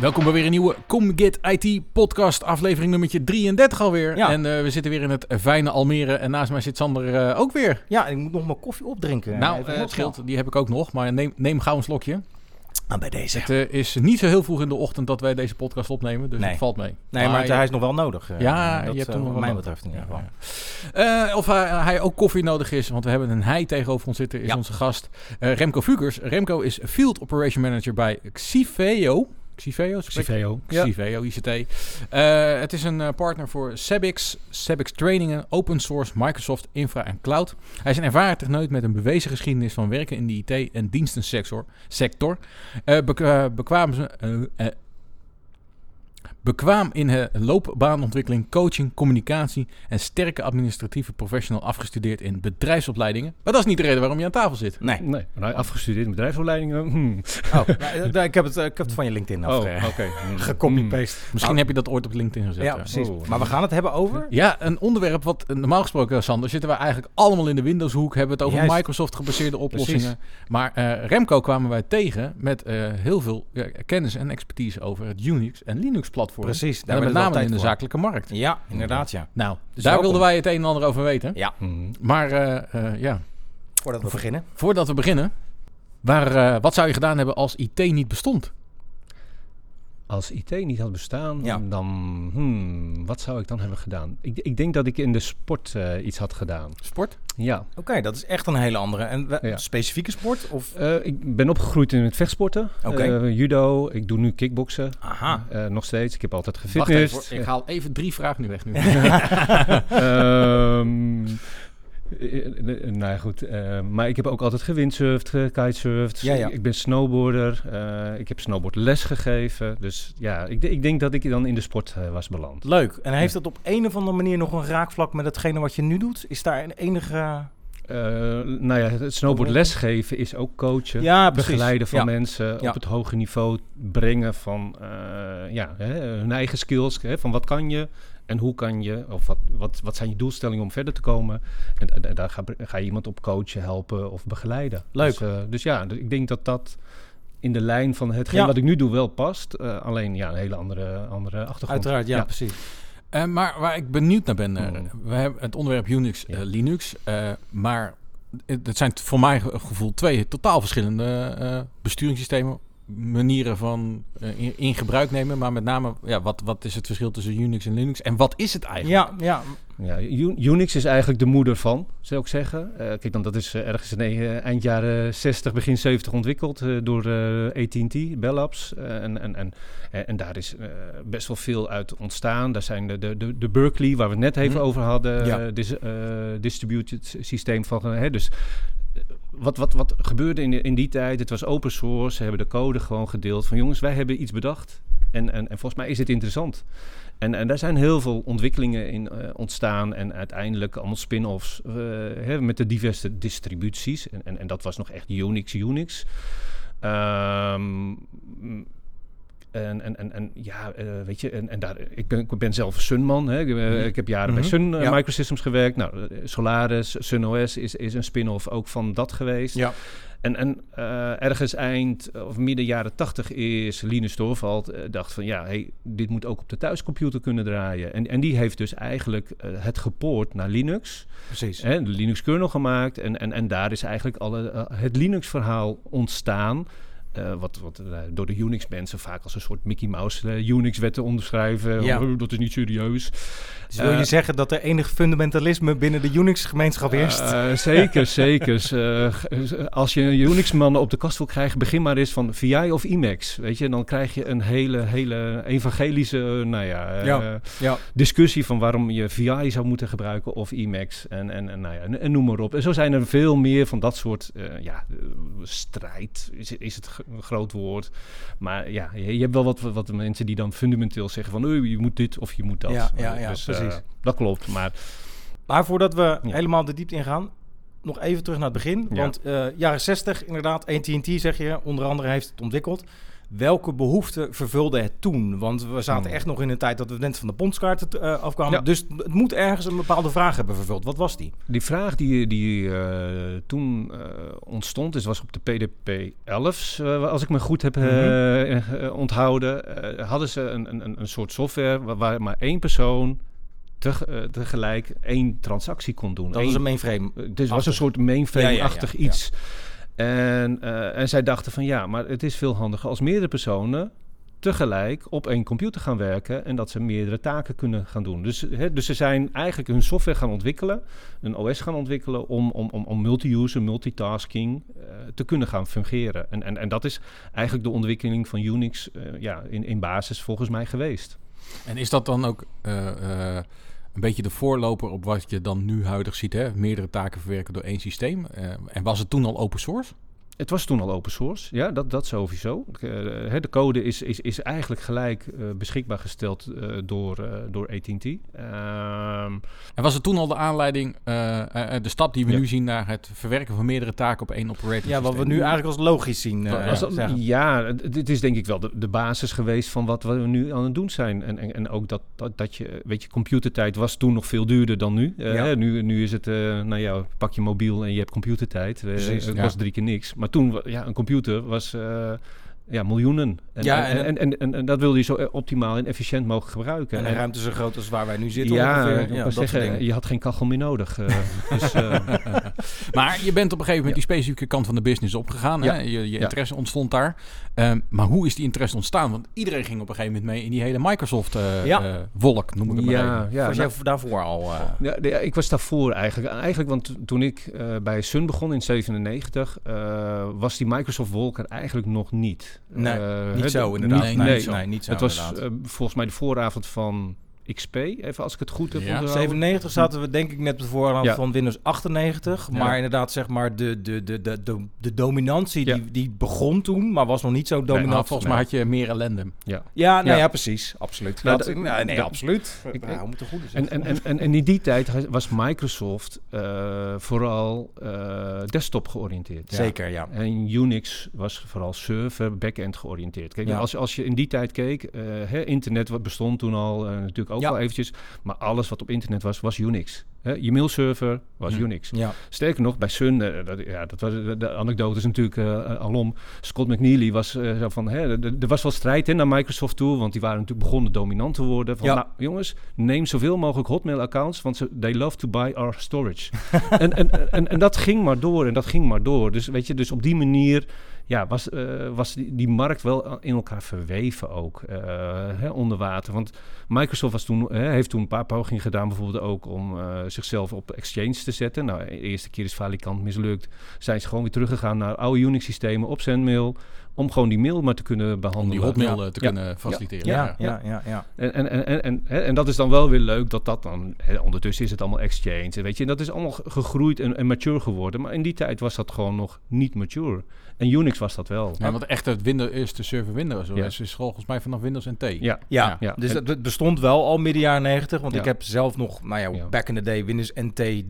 Welkom bij weer een nieuwe Come Get IT podcast, aflevering nummertje 33 alweer. Ja. En eh, we zitten weer in het fijne Almere en naast mij zit Sander eh, ook weer. Ja, ik moet nog mijn koffie opdrinken. nou, nog het scheelt, die heb ik ook nog, maar neem, neem gauw een slokje. Ah, bij deze. Het is niet zo heel vroeg in de ochtend dat wij deze podcast opnemen, dus Nee. het valt mee. Nee, maar hij is nog wel nodig. Ja, dat, je hebt hem nog wat wel mij nodig. betreft in ieder Ja, geval. ja. Of hij, hij ook koffie nodig is, want we hebben een hij tegenover ons zitten, is onze gast Remco Fugers. Remco is Field Operation Manager bij Xiveo. Xiveo? spreek- Civeo. Civeo, ICT. Eh, het is een eh, partner voor Sebix, Sebix trainingen, open source, Microsoft, infra en cloud. Hij is een ervaren techneut met een bewezen geschiedenis van werken in de IT- en dienstensector. Sector. Eh, bekwaam, ze- bekwaam in de loopbaanontwikkeling, coaching, communicatie en sterke administratieve professional afgestudeerd in bedrijfsopleidingen. Maar dat is niet de reden waarom je aan tafel zit. Nee. Nee, nou, afgestudeerd in bedrijfsopleiding. eh, hmm. Oh, nou, eh, ik, heb het, eh, ik heb het van je LinkedIn af. Oh, eh, oké. Hmm. Gecopy-paste. Misschien heb je dat ooit op LinkedIn gezet. Ja, ja. precies. Oh. Maar we gaan het hebben over... Ja, een onderwerp wat eh, normaal gesproken, Sander, zitten we eigenlijk allemaal in de Windows-hoek. Hebben we het over. Microsoft-gebaseerde oplossingen. Maar eh, Remco kwamen wij tegen met eh, heel veel kennis en expertise over het Unix en Linux-platform. Precies, daar En met name in de voor. zakelijke markt. Ja, inderdaad, ja. Nou, Dus daar welkom. wilden wij het een en ander over weten. Ja, Hmm. Maar eh, eh, ja, voordat we beginnen. voordat we beginnen, waar, eh, wat zou je gedaan hebben als IT niet bestond? Als IT niet had bestaan, Ja. dan... Hmm, wat zou ik dan hebben gedaan? Ik, ik denk dat ik in de sport eh, iets had gedaan. Sport? Ja. Oké, dat is echt een hele andere. En Ja. specifieke sport? Of... Eh, ik ben opgegroeid in het vechtsporten. Oké. Eh, judo. Ik doe nu kickboksen. Aha. Eh, nog steeds. Ik heb altijd Wacht gefitnessd. even, hoor. ik haal even drie vragen nu weg. Nu. Ehm, eh, eh, nou ja, goed. eh, maar ik heb ook altijd gewindsurfd, gekitesurfd. Ja, ja. Ik ben snowboarder. eh, ik heb snowboardles gegeven. Dus ja, ik, ik denk dat ik dan in de sport eh, was beland. Leuk. En heeft het op een of andere manier nog een raakvlak met hetgene wat je nu doet? Is daar een enige... Eh, nou ja, het snowboard lesgeven is ook coachen. Ja, begeleiden van mensen op het hoge niveau brengen van eh, ja, hè, hun eigen skills. Hè, van wat kan je en hoe kan je, of wat, wat, wat zijn je doelstellingen om verder te komen. En, en- en daar ga, ga je iemand op coachen, helpen of begeleiden. Leuk. Dus, eh, dus ja, dus ik denk dat dat in de lijn van hetgeen Ja. wat ik nu doe wel past. Eh, alleen ja, een hele andere, andere achtergrond. Uiteraard, ja, Ja. precies. Eh, maar waar ik benieuwd naar ben, eh, Mm. we hebben het onderwerp Unix, Ja. Linux, maar het zijn voor mijn ge- gevoel twee totaal verschillende besturingssystemen, manieren van eh, in, in gebruik nemen, maar met name, ja, wat, wat is het verschil tussen Unix en Linux en wat is het eigenlijk? Ja, ja. Ja, Unix is eigenlijk de moeder van, zou ik zeggen. Eh, kijk, dan, dat is eh, ergens in eind jaren 60, begin 70 ontwikkeld eh, door eh, AT&T, Bell Labs. Eh, en, en, en, en, en daar is best wel veel uit ontstaan. Daar zijn de, de, de, de Berkeley, waar we het net even Mhm. over hadden, Ja. eh, dis- distributed systeem van... hè, dus wat, wat, wat gebeurde in, de- in die tijd? Het was open source, ze hebben de code gewoon gedeeld. Van jongens, wij hebben iets bedacht. En, en, en volgens mij is het interessant. En, en daar zijn heel veel ontwikkelingen in eh, ontstaan. En uiteindelijk allemaal spin-offs eh, hè, met de diverse distributies. En, en, en dat was nog echt Unix, Unix. Ehm, en, en, en, en ja, eh, weet je, en, en daar, ik, ben, ik ben zelf Sunman. Hè. Ik, eh, ik heb jaren Mhm. bij Sun eh, Ja. Microsystems gewerkt. Nou, Solaris, SunOS is, is een spin-off ook van dat geweest. Ja. En, en ergens eind of midden jaren tachtig is Linus Torvald dacht van ja, hey, dit moet ook op de thuiscomputer kunnen draaien. En, en die heeft dus eigenlijk het gepoord naar Linux. Precies. Hè, de Linux kernel gemaakt. En, en, en daar is eigenlijk alle, het Linux verhaal ontstaan. Eh, wat wat eh, door de Unix-mensen vaak als een soort Mickey Mouse eh, Unix-wetten onderschrijven. Ja. Oh, dat is niet serieus. Dus wil je zeggen dat er enig fundamentalisme binnen de Unix-gemeenschap heerst? Zeker, zeker. Als je Unix-mannen op de kast wil krijgen, begin maar eens van VI of Emacs. Weet je, dan krijg je een hele, hele evangelische, nou ja, Ja. ja. discussie van waarom je VI zou moeten gebruiken of Emacs en, en, en, nou ja, en, en noem maar op. En zo zijn er veel meer van dat soort ja, strijd, is, is het groot woord. Maar ja, je, je hebt wel wat, wat mensen die dan fundamenteel zeggen van oh, je moet dit of je moet dat. Ja, ja, ja, dus, precies. eh, dat klopt, maar... Maar voordat we Ja. helemaal de diepte ingaan, nog even terug naar het begin. Ja. Want eh, jaren 60 inderdaad, AT&T zeg je, onder andere heeft het ontwikkeld. Welke behoeften vervulde het toen? Want we zaten Hmm. echt nog in een tijd dat we net van de pondskaarten eh, afkwamen. Ja. Dus het moet ergens een bepaalde vraag hebben vervuld. Wat was die? Die vraag die, die eh, toen eh, ontstond, dus was op de PDP-11's, eh, als ik me goed heb Mhm. onthouden, hadden ze een, een, een soort software waar, waar maar één persoon eh, tegelijk één transactie kon doen. Dat Eén- was een mainframe. Dus het was een soort mainframe-achtig Ja, ja, ja, iets. En, eh, en zij dachten van ja, maar het is veel handiger als meerdere personen tegelijk op één computer gaan werken en dat ze meerdere taken kunnen gaan doen. Dus, hè, dus ze zijn eigenlijk hun software gaan ontwikkelen, een OS gaan ontwikkelen om, om, om, om multi-user, multitasking eh, te kunnen gaan fungeren. En, en, en dat is eigenlijk de ontwikkeling van Unix eh, ja, in, in basis volgens mij geweest. En is dat dan ook een beetje de voorloper op wat je dan nu huidig ziet? Hè? Meerdere taken verwerken door één systeem. Eh, en was het toen al open source? Het was toen al open source, ja, dat, dat sowieso. Eh, hè, de code is, is, is eigenlijk gelijk eh, beschikbaar gesteld eh, door, eh, door AT&T. Ehm, En was het toen al de aanleiding, eh, eh, de stap die we Ja. nu zien naar het verwerken van meerdere taken op één operating Ja, wat we nu eigenlijk als logisch zien. Was was dat- ja, het- dit is denk ik wel de, de basis geweest van wat we nu aan het doen zijn. En, en, en ook dat, dat, dat je, weet je, computertijd was toen nog veel duurder dan nu. Eh, Ja. nu, nu is het, eh, nou ja, pak je mobiel en je hebt computertijd. Precies, het ja. kost drie keer niks. Maar toen, ja, een computer was... eh, ja, miljoenen. En, Ja, en, en- en, en, dat wil je zo optimaal en efficiënt mogelijk gebruiken. En En- een ruimte zo groot als waar wij nu zitten ja, ongeveer. soort zeggen, je had geen kachel meer nodig. eh, dus, eh, Maar je bent op een gegeven moment die specifieke kant van de business opgegaan. Ja. Hè? Je, je Ja. interesse ontstond daar. Ehm, maar hoe is die interesse ontstaan? Want iedereen ging op een gegeven moment mee in die hele Ja. Microsoft-wolk, noem ik het maar ja, even. ja, was nou, jij daarvoor al... eh, ja, ja, ik was daarvoor eigenlijk. Eigenlijk, want to- toen ik eh, bij Sun begon in 97, eh, was die Microsoft Wolk er eigenlijk nog niet. Nee, Eh, niet zo inderdaad. nee, Nee, nee, niet zo. Nee, niet zo het was eh, volgens mij de vooravond van XP, even als ik het goed heb Ja, onthouden. 97 zaten we denk ik net op de voorhand Ja. van Windows 98. Ja. Maar inderdaad, zeg maar, de, de, de, de, de, de dominantie Ja. die, die begon toen, maar was nog niet zo dominant. Volgens mij had je meer ellende. Ja. Ja, nou Ja. ja, precies. Absoluut. Nou, Dat- nee, nee, absoluut. Ik- nou, we moeten goed En, en, en, en, en in die tijd was Microsoft eh, vooral eh, desktop georiënteerd. Zeker, ja. En Unix was vooral server, back-end georiënteerd. Kijk, Ja. als, als je in die tijd keek, eh, hè, internet wat bestond toen al natuurlijk ook Ja. wel eventjes, maar alles wat op internet was, was Unix. Hè, je mailserver was Hm. Unix. Ja, Sterker nog, bij Sun, eh, dat, ja, dat was, de, anekdote is natuurlijk eh, alom. Scott McNeely was eh, zo van, er was wel strijd in naar Microsoft toe, want die waren natuurlijk begonnen dominant te worden. Van, Ja. nou jongens, neem zoveel mogelijk Hotmail-accounts, want ze, they love to buy our storage. en, en, en, en dat ging maar door en dat ging maar door. Dus weet je, dus op die manier ja, was, was die, die markt wel in elkaar verweven ook, hè, onder water. Want Microsoft was toen, hè, heeft toen een paar pogingen gedaan, bijvoorbeeld ook om zichzelf op Exchange te zetten. Nou, de eerste keer is valikant mislukt. Zijn ze gewoon weer teruggegaan naar oude Unix-systemen op Sendmail, om gewoon die mail maar te kunnen Om behandelen. die hotmail Ja. eh, te Ja. kunnen faciliteren. ja, ja, ja. ja. En, en, en, en, en, hè, en dat is dan wel weer leuk dat dat dan... Hè, ondertussen is het allemaal Exchange, weet je. En dat is allemaal ge- gegroeid en, en mature geworden. Maar in die tijd was dat gewoon nog niet mature. En Unix was dat wel. Ja, want echt het Windows, eerste server Windows Ja. OS is volgens mij vanaf Windows NT. Ja, Ja, Ja. Ja. dus En- het bestond wel al midden jaren 90. Want Ja. ik heb zelf nog, nou ja, Ja. back in the day, Windows NT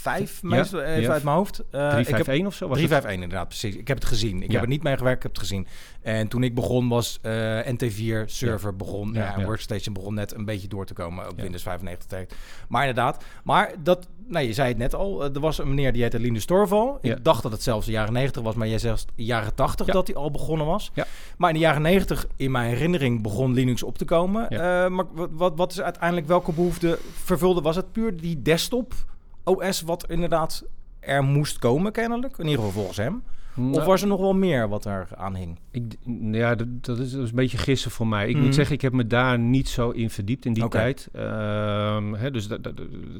3.5 meestal, even Ja. uit mijn hoofd. Eh, ik heb 351 of zo was 351 inderdaad, precies. Ik heb het gezien. Ik Ja. heb er niet mee gewerkt, ik heb het gezien. En toen ik begon was eh, NT4 server begon. Ja, ja. Workstation begon net een beetje door te komen. Ook Ja. Windows 95 tijd. Maar inderdaad. Maar dat, nou je zei het net al. eh, Er was een meneer die heette Linus Torval. Ja. Ik dacht dat het zelfs de jaren 90 was. Maar jij zegt jaren 80 Ja. dat hij al begonnen was. Ja. Maar in de jaren 90, in mijn herinnering, begon Linux op te komen. Eh, maar wat, wat is uiteindelijk welke behoefte vervulde? Was het puur die desktop OS wat inderdaad er moest komen kennelijk? In ieder geval volgens hem. Nou, Of was er nog wel meer wat er aan hing? Ik, ja, dat, dat, is, dat is een beetje gissen voor mij. Ik Mhm. moet zeggen, ik heb me daar niet zo in verdiept in die tijd. Ehm, hè, dus daar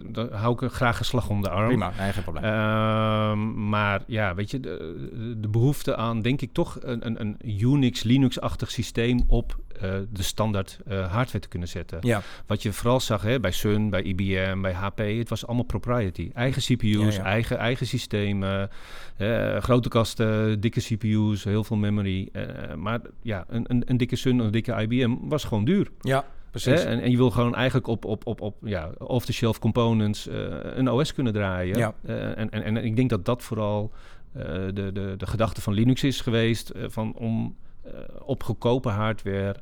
daar hou ik graag een slag om de arm. Prima, nee, geen probleem. Ehm, maar ja, weet je, de, de behoefte aan, denk ik toch, een, een, een Unix, Linux-achtig systeem op eh, de standaard eh, hardware te kunnen zetten. ja, Wat je vooral zag hè, bij Sun, bij IBM, bij HP, het was allemaal propriety. Eigen CPU's, Ja. Eigen, eigen systemen, eh, grote kasten, dikke CPU's, heel veel memory. Maar ja, een, een, een dikke Sun of een dikke IBM was gewoon duur. ja. precies. En, en je wil gewoon eigenlijk op, op, op, op ja, off-the-shelf components een OS kunnen draaien. Ja. En, en, en ik denk dat dat vooral de, de, de gedachte van Linux is geweest. van om op goedkope hardware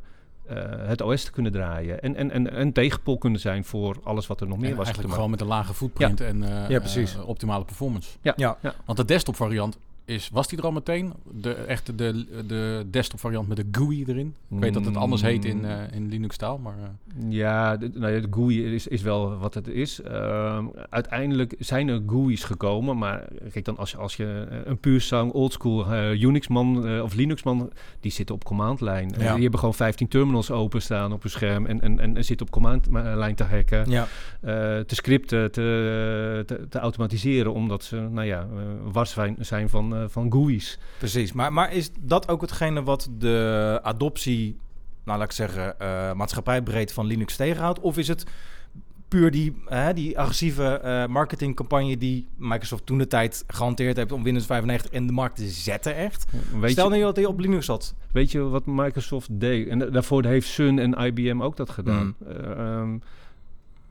eh, het OS te kunnen draaien. En, en, en een tegenpol kunnen zijn voor alles wat er nog meer En was. eigenlijk te gewoon met een lage footprint en eh, Ja, precies. eh, optimale performance. Ja. Ja. Ja. Want de desktop variant is, was die er al meteen? De echte de, de desktop variant met de GUI erin. Ik weet dat het anders heet in, eh, in Linux taal, maar eh, Ja, de, nou ja, de GUI is, is wel wat het is. Ehm, uiteindelijk zijn er GUI's gekomen, maar kijk dan als je, als je eh, een puur sang oldschool Unix-man of Linux-man, die zitten op command-lijn. Ja. die hebben gewoon 15 terminals openstaan op hun scherm en, en, en, en zitten op command-lijn te hacken, Ja, te scripten, te, te, te automatiseren, omdat ze, nou ja, wars zijn, zijn van, eh, van GUI's. precies. Maar, maar is dat ook hetgene wat de adoptie, nou laat ik zeggen, eh maatschappijbreed van Linux tegenhoudt? Of is het puur die, hè, die agressieve eh, marketingcampagne die Microsoft toen de tijd gehanteerd heeft om Windows 95 in de markt te zetten echt? Weet Stel je, nou dat hij op Linux zat. Weet je wat Microsoft deed? En da- daarvoor heeft Sun en IBM ook dat gedaan. Mm. Eh, ehm,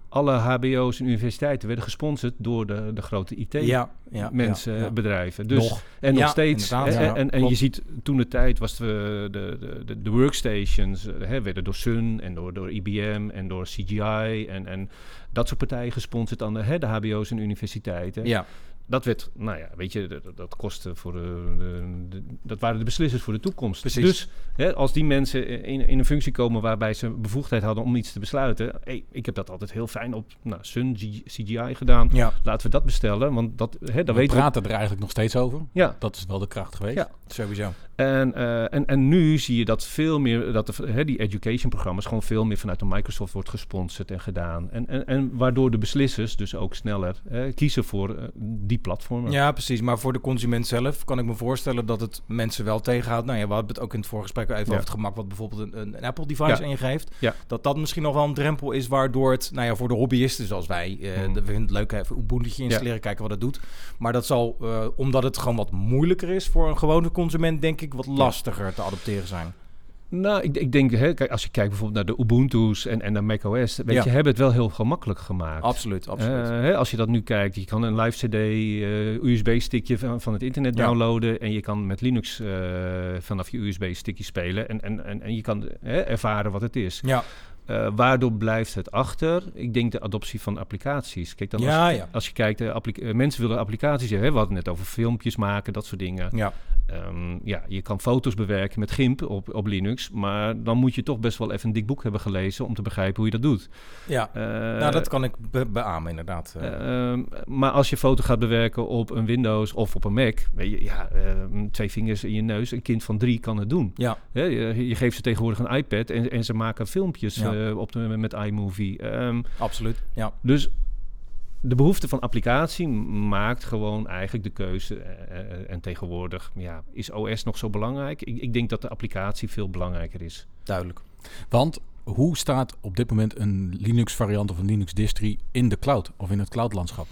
alle HBO's en universiteiten werden gesponsord door de, de grote ja, ja, ja. bedrijven. Dus, Nog. En nog steeds. hè, en en je ziet toen de tijd was de, de, de, de, de workstations eh, hè, werden door Sun en door, door IBM en door CGI en, en dat soort partijen gesponsord aan de, hè, de HBO's en universiteiten Ja, dat werd, nou ja, weet je, dat, dat kostte voor de, de- de- dat waren de beslissers voor de toekomst. Precies. Dus hè, als die mensen in, in een functie komen waarbij ze bevoegdheid hadden om iets te besluiten, hey, ik heb dat altijd heel fijn op nou, Sun G- CGI gedaan. ja. Laten we dat bestellen, want dat, hè, dan we weten we. praten er eigenlijk nog steeds over. Ja, Dat is wel de kracht geweest. Ja. sowieso. En, eh, en, en nu zie je dat veel meer, dat de, hè, die education programma's gewoon veel meer vanuit de Microsoft wordt gesponsord en gedaan. En, en, en waardoor de beslissers dus ook sneller hè, kiezen voor eh, die platformen. Ja, precies. Maar voor de consument zelf kan ik me voorstellen dat het mensen wel tegenhoudt. Nou ja, we hadden het ook in het voorgesprek even Ja. over het gemak wat bijvoorbeeld een, een, een Apple-device Ja. ingeeft. Ja. Dat dat misschien nog wel een drempel is waardoor het, nou ja, voor de hobbyisten zoals wij, eh Mm. we vinden het leuk even Ubuntu installeren, kijken wat het doet. Maar dat zal, omdat het gewoon wat moeilijker is voor een gewone consument, denk ik, wat lastiger te adopteren zijn. Nou, ik, ik denk, hè, kijk, als je kijkt bijvoorbeeld naar de Ubuntu's en, en naar macOS, weet Ja. je, hebben het wel heel gemakkelijk gemaakt. Absoluut, absoluut. Eh, hè, als je dat nu kijkt, je kan een live CD, eh, USB-stickje van, van het internet Ja. downloaden en je kan met Linux eh, vanaf je USB-stickje spelen en, en, en, en je kan hè, ervaren wat het is. ja, waardoor blijft het achter? Ik denk de adoptie van applicaties. Kijk dan, Ja, als, ja. als je kijkt, mensen willen applicaties hebben. We hadden het net over filmpjes maken, dat soort dingen. ja. Ehm, ja, je kan foto's bewerken met GIMP op, op Linux, maar dan moet je toch best wel even een dik boek hebben gelezen om te begrijpen hoe je dat doet. ja. Eh, nou, dat kan ik be- beamen inderdaad. Eh, ehm, maar als je foto gaat bewerken op een Windows of op een Mac, weet je, ja, ehm, twee vingers in je neus, een kind van drie kan het doen. ja, je, je geeft ze tegenwoordig een iPad en, en ze maken filmpjes Ja. eh, op de, met iMovie. Absoluut. Ja. dus de behoefte van applicatie maakt gewoon eigenlijk de keuze. eh, eh, en tegenwoordig ja, is OS nog zo belangrijk. Ik, ik denk dat de applicatie veel belangrijker is. Duidelijk. Want hoe staat op dit moment een Linux variant of een Linux distri in de cloud of in het cloudlandschap?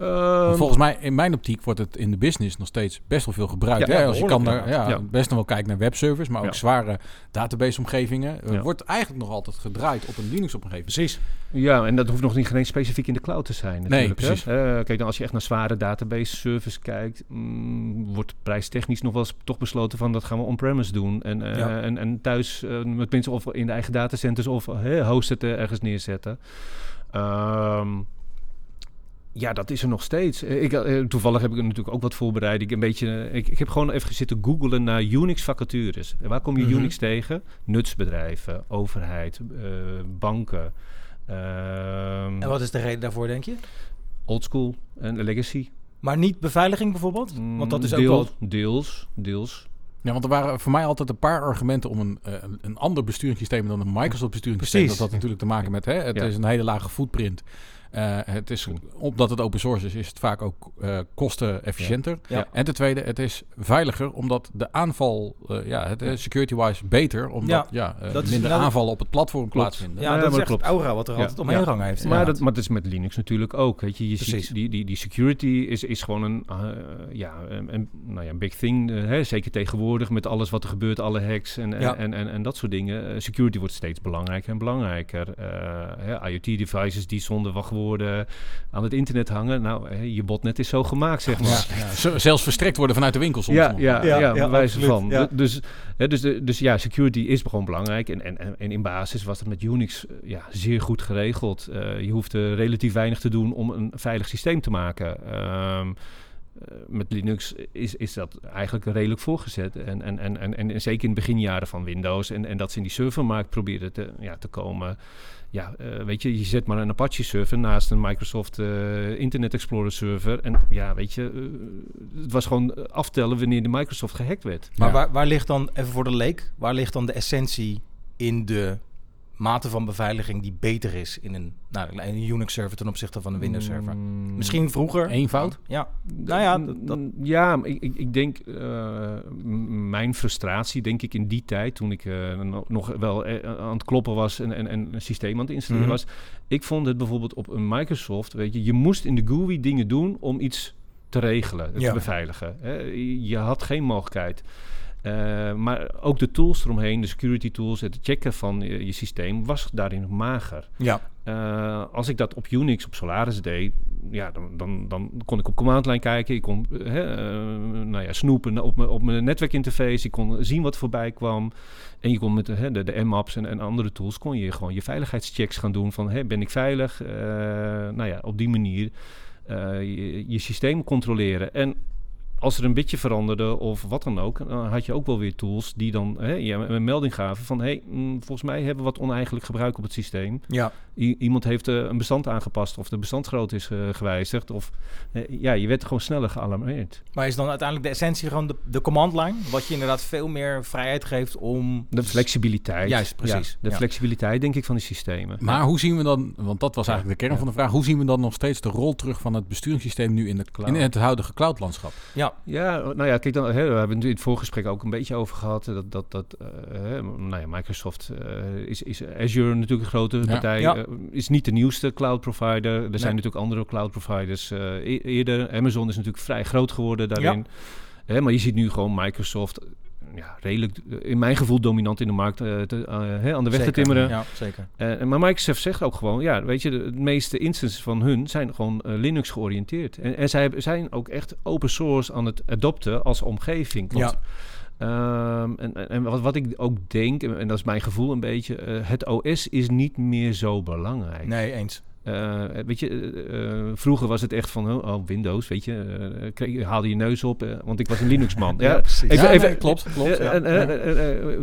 Ehm, volgens mij, in mijn optiek, wordt het in de business nog steeds best wel veel gebruikt. Ja, hè? Als je kan daar ja, best nog wel kijken naar webservers, maar ook zware database-omgevingen. eh. Wordt eigenlijk nog altijd gedraaid op een Linux-omgeving. Precies. ja, en dat hoeft nog niet geen specifiek in de cloud te zijn. Natuurlijk, hè. precies. Eh, kijk, dan als je echt naar zware database service kijkt, mm, wordt prijstechnisch nog wel eens toch besloten van dat gaan we on-premise doen. En, eh, en, en thuis, eh, met mensen of in de eigen datacenters of host het eh, ergens neerzetten. Ehm, ja, dat is er nog steeds. Eh, Ik, eh, toevallig heb ik er natuurlijk ook wat voorbereid. Ik, een beetje, eh, ik, ik heb gewoon even zitten googlen naar Unix vacatures. En waar kom je Mhm. Unix tegen? Nutsbedrijven, overheid, eh, banken. ehm En wat is de reden daarvoor, denk je? oldschool en legacy. Maar niet beveiliging bijvoorbeeld? Want dat is ook wel... Deels, deels. Ja, want er waren voor mij altijd een paar argumenten om een, een- een ander besturingssysteem dan een Microsoft besturingssysteem. Precies. Dat had natuurlijk te maken met, hè, het Ja. is een hele lage footprint. Eh, het is, omdat het open source is, is het vaak ook eh, kostenefficiënter. Ja. En ten tweede, het is veiliger, omdat de aanval, eh, ja, het is security-wise beter, omdat ja, eh, dat is minder aanvallen op het platform Klopt. plaatsvinden. Ja, Ja, dat is klopt. aura wat er Ja. altijd omheen Ja. hangen heeft. Maar, dat, maar dat is met Linux natuurlijk ook. Weet je, je Precies. ziet, die, die, die security is, is gewoon een, eh, ja, een, een- nou ja, een big thing. hè, zeker tegenwoordig met alles wat er gebeurt, alle hacks en, en, Ja. en, en, en dat soort dingen. Security wordt steeds belangrijker en belangrijker. Eh, hè, IoT-devices die zonder aan het internet hangen. Nou, hè, je botnet is zo gemaakt, zeg maar. Ja, ja. Zelfs verstrekt worden vanuit de winkel soms Ja, ja, Ja, ja, ja, bij wijze van. ja. Du- Dus, hè, dus, dus ja, security is gewoon belangrijk. En, en, en- in basis was dat met Unix eh, ja, zeer goed geregeld. Eh, je hoeft er relatief weinig te doen om een veilig systeem te maken. Ehm, eh, met Linux is, is dat eigenlijk redelijk voorgezet. En, en, en, en, en zeker in de beginjaren van Windows. En, en dat ze in die servermarkt proberen te, ja, te komen. Ja, eh, weet je, je zet maar een Apache server naast een Microsoft eh, Internet Explorer server. En ja, weet je, eh, het was gewoon aftellen wanneer de Microsoft gehackt werd. Maar Ja. waar, waar ligt dan, even voor de leek, waar ligt dan de essentie in de mate van beveiliging die beter is in een, nou, een Unix-server ten opzichte van een Windows-server? Mm, Misschien vroeger. Eenvoud? Ja, nou ja, dat, dat- Mm, Ja, maar ik, ik, ik denk, eh, m- mijn frustratie, denk ik, in die tijd, toen ik eh, no- nog wel eh, aan het kloppen was en, en, en een systeem aan het installeren Mhm. was. Ik vond het bijvoorbeeld op een Microsoft, weet je, je moest in de GUI dingen doen om iets te regelen, Ja. te beveiligen. Hè. Je had geen mogelijkheid. Eh, maar ook de tools eromheen, de security tools, het checken van je, je systeem, was daarin mager. ja. Eh, als ik dat op Unix, op Solaris deed, ja, dan, dan, dan kon ik op command line kijken. Ik kon eh, hè, nou ja, snoepen op mijn, op mijn netwerkinterface. Ik kon zien wat voorbij kwam. En je kon met de, hè, de, de M-maps en, en andere tools kon je gewoon je veiligheidschecks gaan doen. Van hè, ben ik veilig? Nou ja, op die manier je, je systeem controleren. En als er een beetje veranderde of wat dan ook, dan had je ook wel weer tools die dan hè, je een melding gaven van hey, mm, volgens mij hebben we wat oneigenlijk gebruik op het systeem. ja. I- iemand heeft eh, een bestand aangepast of de bestandsgrootte is eh, gewijzigd. Of eh, ja, je werd gewoon sneller gealarmeerd. Maar is dan uiteindelijk de essentie gewoon de, de command line? Wat je inderdaad veel meer vrijheid geeft om... De flexibiliteit. Juist, precies. Ja, de Ja. flexibiliteit, denk ik, van die systemen. Maar hoe zien we dan, want dat was eigenlijk de kern van de vraag, hoe zien we dan nog steeds de rol terug van het besturingssysteem nu in, de, Cloud. in het huidige cloudlandschap? Ja, Ja, nou ja, kijk, dan, hè, we hebben het in het voorgesprek ook een beetje over gehad. eh, Dat, dat, dat eh, nou ja, Microsoft eh, is, is Azure natuurlijk een grote partij. Ja. is niet de nieuwste cloud provider. Er zijn natuurlijk andere cloud providers e- eerder. Amazon is natuurlijk vrij groot geworden daarin. Hè, maar je ziet nu gewoon Microsoft ja, redelijk, eh, in mijn gevoel, dominant in de markt eh, te, eh, hè, aan de weg zeker. te timmeren. Ja, zeker. Maar Microsoft zegt ook gewoon, ja, weet je, de, de meeste instances van hun zijn gewoon Linux georiënteerd. En, en zij zijn ook echt open source aan het adopten als omgeving. Want, ehm, en, en- en wat, wat ik ook denk, en, en dat is mijn gevoel een beetje, het OS is niet meer zo belangrijk. Nee, eens. Eh, weet je, eh, eh, vroeger was het echt van, oh, oh, Windows, weet je, eh, kreeg, haalde je neus op, want ik was een Linux-man. ja, precies. Even, Ja, even, nee, klopt, klopt, ja.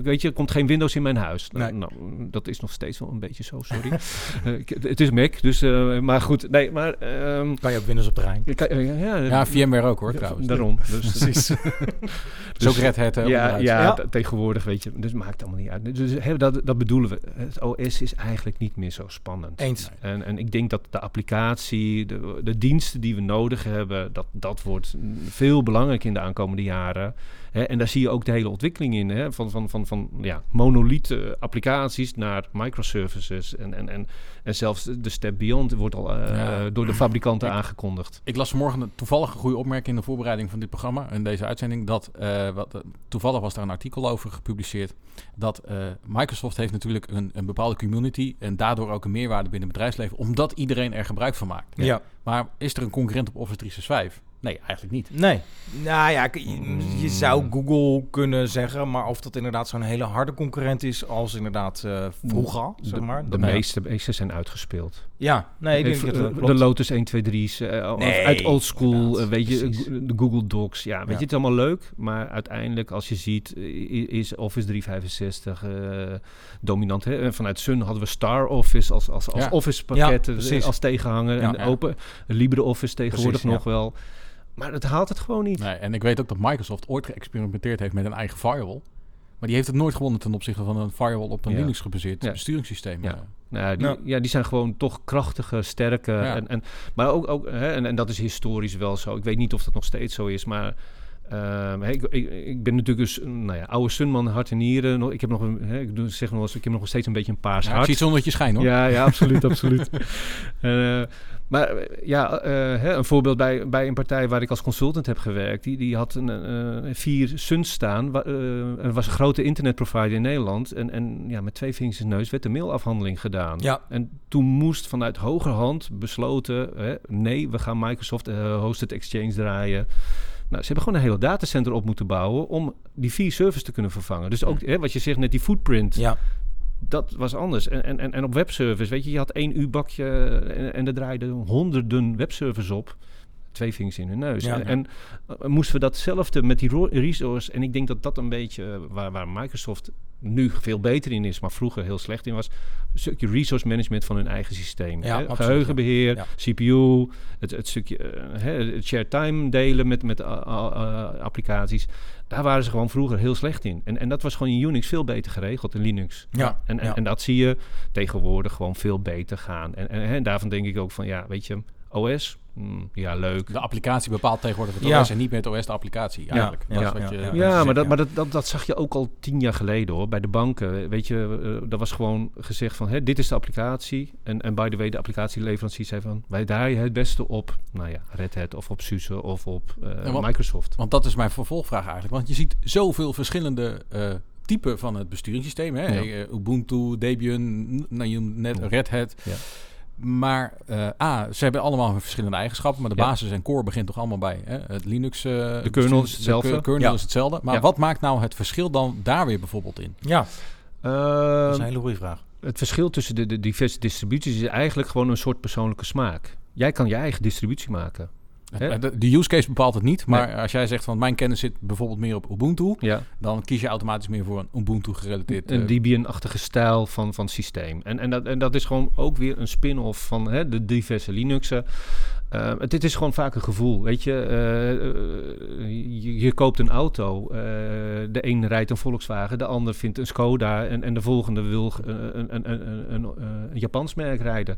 weet je, er komt geen Windows in mijn huis. Nou, Nee. nou, dat is nog steeds wel een beetje zo, sorry. Eh, ik- het is Mac, dus, eh, maar goed, nee, maar... ehm, Kan je ook Windows op de kan- ja, Ja, VMware ook hoor ja, trouwens. Daarom. Dus, Precies. Dus ook Red Hat hè, ja, ja, tegenwoordig, weet je, dus maakt allemaal niet uit. Dus hè, dat, dat bedoelen we. Het OS is eigenlijk niet meer zo spannend. Eens. En, en ik denk dat de applicatie, de, de diensten die we nodig hebben, dat, dat wordt veel belangrijker in de aankomende jaren. Hè, en daar zie je ook de hele ontwikkeling in. Hè, van van, van, van ja, monolith eh, applicaties naar microservices. En, en, en, en zelfs de step beyond wordt al eh, Ja. door de fabrikanten Ik- aangekondigd. Ik las vanmorgen een toevallige goede opmerking in de voorbereiding van dit programma, in deze uitzending, dat eh, wat, toevallig was daar een artikel over gepubliceerd, dat eh, Microsoft heeft natuurlijk een, een bepaalde community en daardoor ook een meerwaarde binnen het bedrijfsleven, omdat iedereen er gebruik van maakt. Ja. Maar is er een concurrent op Office 365? Nee, eigenlijk niet. Nee. Nou ja, je, je zou Google kunnen zeggen, maar of dat inderdaad zo'n hele harde concurrent is als inderdaad eh vroeger, zeg maar. de meeste, meeste zijn uitgespeeld. Ja, nee, ik denk Even, dat dat eh, de Lotus 1, 2, 3's, eh, of Nee, uit old school, eh, weet je, precies. De Google Docs. Ja, weet Ja. je, het is allemaal leuk, maar uiteindelijk als je ziet, is Office 365 eh, dominant. Hè? Vanuit Sun hadden we Star Office als, als, als Ja. Office pakket als tegenhanger. En open LibreOffice tegenwoordig Precies, nog wel. Maar het haalt het gewoon niet. Nee, en ik weet ook dat Microsoft ooit geëxperimenteerd heeft met een eigen firewall. Maar die heeft het nooit gewonnen ten opzichte van een firewall op een Ja. Linux gebaseerd Ja. besturingssysteem. Ja. Eh, Nou, ja, die, Ja. ja. die zijn gewoon toch krachtiger, sterker. Ja. En, en, maar ook, ook hè, en, en dat is historisch wel zo. Ik weet niet of dat nog steeds zo is, maar... ehm, ik, ik, ik ben natuurlijk dus nou ja, oude Sunman, hart en nieren. Ik heb nog een, hè, ik doe- zeg nog eens, ik heb nog steeds een beetje een paars ja, hart. zie het zonder dat je schijn hoor. Ja, ja, absoluut, absoluut. Eh, maar ja, eh, hè, een voorbeeld bij, bij een partij waar ik als consultant heb gewerkt. Die, die had een, eh, vier Suns staan. wa- er was een grote internetprovider in Nederland. En, en ja, met twee vingers in de neus werd de mailafhandeling gedaan. Ja. En toen moest vanuit hogerhand besloten... Hè, nee, we gaan Microsoft Hosted Exchange draaien. Nou, ze hebben gewoon een hele datacenter op moeten bouwen... om die vier servers te kunnen vervangen. Dus ook hè, wat je zegt net, die footprint Ja, dat was anders. En, en, en- en op webservice, weet je, je had één U-bakje en, en er draaiden honderden webservers op. Twee vingers in hun neus. Ja. en en eh, moesten we datzelfde met die resource. En ik denk dat dat een beetje eh, waar, waar Microsoft nu veel beter in is, maar vroeger heel slecht in was. Een stukje resource management van hun eigen systeem. Ja, hè? absoluut, Geheugenbeheer, ja. CPU, het, het stukje eh, hè, het shared time delen met, met applicaties. Daar waren ze gewoon vroeger heel slecht in. En, en dat was gewoon in Unix veel beter geregeld in Linux. ja, En, en, ja. en dat zie je tegenwoordig gewoon veel beter gaan. En, en, en daarvan denk ik ook van, ja, weet je, OS, mm, ja, leuk. De applicatie bepaalt tegenwoordig het Ja. OS en niet meer het OS de applicatie eigenlijk. ja, dat is ja, wat je, ja, wat je Ja, zegt, maar, dat, maar dat, dat, dat zag je ook al tien jaar geleden hoor, bij de banken. Weet je, uh, er was gewoon gezegd van, hè, dit is de applicatie. En, en by the way, de applicatieleverancier zei van, wij draaien het beste op, nou ja, Red Hat of op SUSE of op uh, wat- Microsoft. Want dat is mijn vervolgvraag eigenlijk. Want je ziet zoveel verschillende eh, typen van het besturingssysteem. Hè? Ja. Eh, Ubuntu, Debian, nou, net. Red Hat. Ja. Maar eh, A, ze hebben allemaal verschillende eigenschappen. Maar de Ja. basis en core begint toch allemaal bij hè? het Linux. eh, kernel bestuurs- is hetzelfde. De kernel Ja. is hetzelfde. Maar Ja. wat maakt nou het verschil dan daar weer bijvoorbeeld in? ja, dat is Ehm, een hele goede vraag. het verschil tussen de, de diverse distributies is eigenlijk gewoon een soort persoonlijke smaak. Jij kan je eigen distributie maken. Eh, De, use case bepaalt het niet. Maar als jij zegt van mijn kennis zit bijvoorbeeld meer op Ubuntu. Ja. Dan kies je automatisch meer voor een Ubuntu gerelateerd. eh, Een Debian-achtige stijl van, van systeem. En, en, dat, en dat is gewoon ook weer een spin-off van hè, de diverse Linuxen. Eh, het, het is gewoon vaak een gevoel, weet je. Eh, eh, je, je koopt een auto. eh, de een rijdt een Volkswagen, de ander vindt een Skoda... en, en de volgende wil eh, een, een, een, een, een, eh, een Japans merk rijden.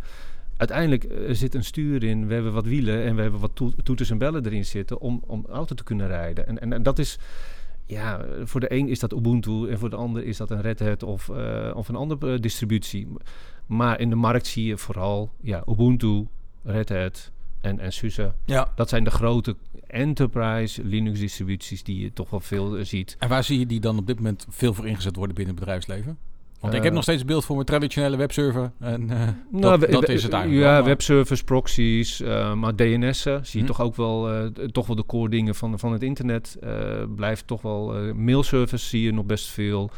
Uiteindelijk eh, zit een stuur in, we hebben wat wielen... en we hebben wat toe- toeters en bellen erin zitten om, om auto te kunnen rijden. En, en, en dat is... Ja, voor de een is dat Ubuntu en voor de ander is dat een Red Hat of, eh, of een andere eh, distributie. Maar in de markt zie je vooral ja, Ubuntu, Red Hat en, en SUSE. Ja, Dat zijn de grote enterprise Linux distributies die je toch wel veel ziet. En waar zie je die dan op dit moment veel voor ingezet worden binnen het bedrijfsleven? Want ik heb nog steeds beeld voor mijn traditionele webserver. En eh, Nou, dat, is het eigenlijk Ja, webservers, proxies, eh, maar DNS'en zie je Hm. toch ook wel, eh, toch wel de core dingen van, van het internet. blijft toch wel, mailservice zie je nog best veel.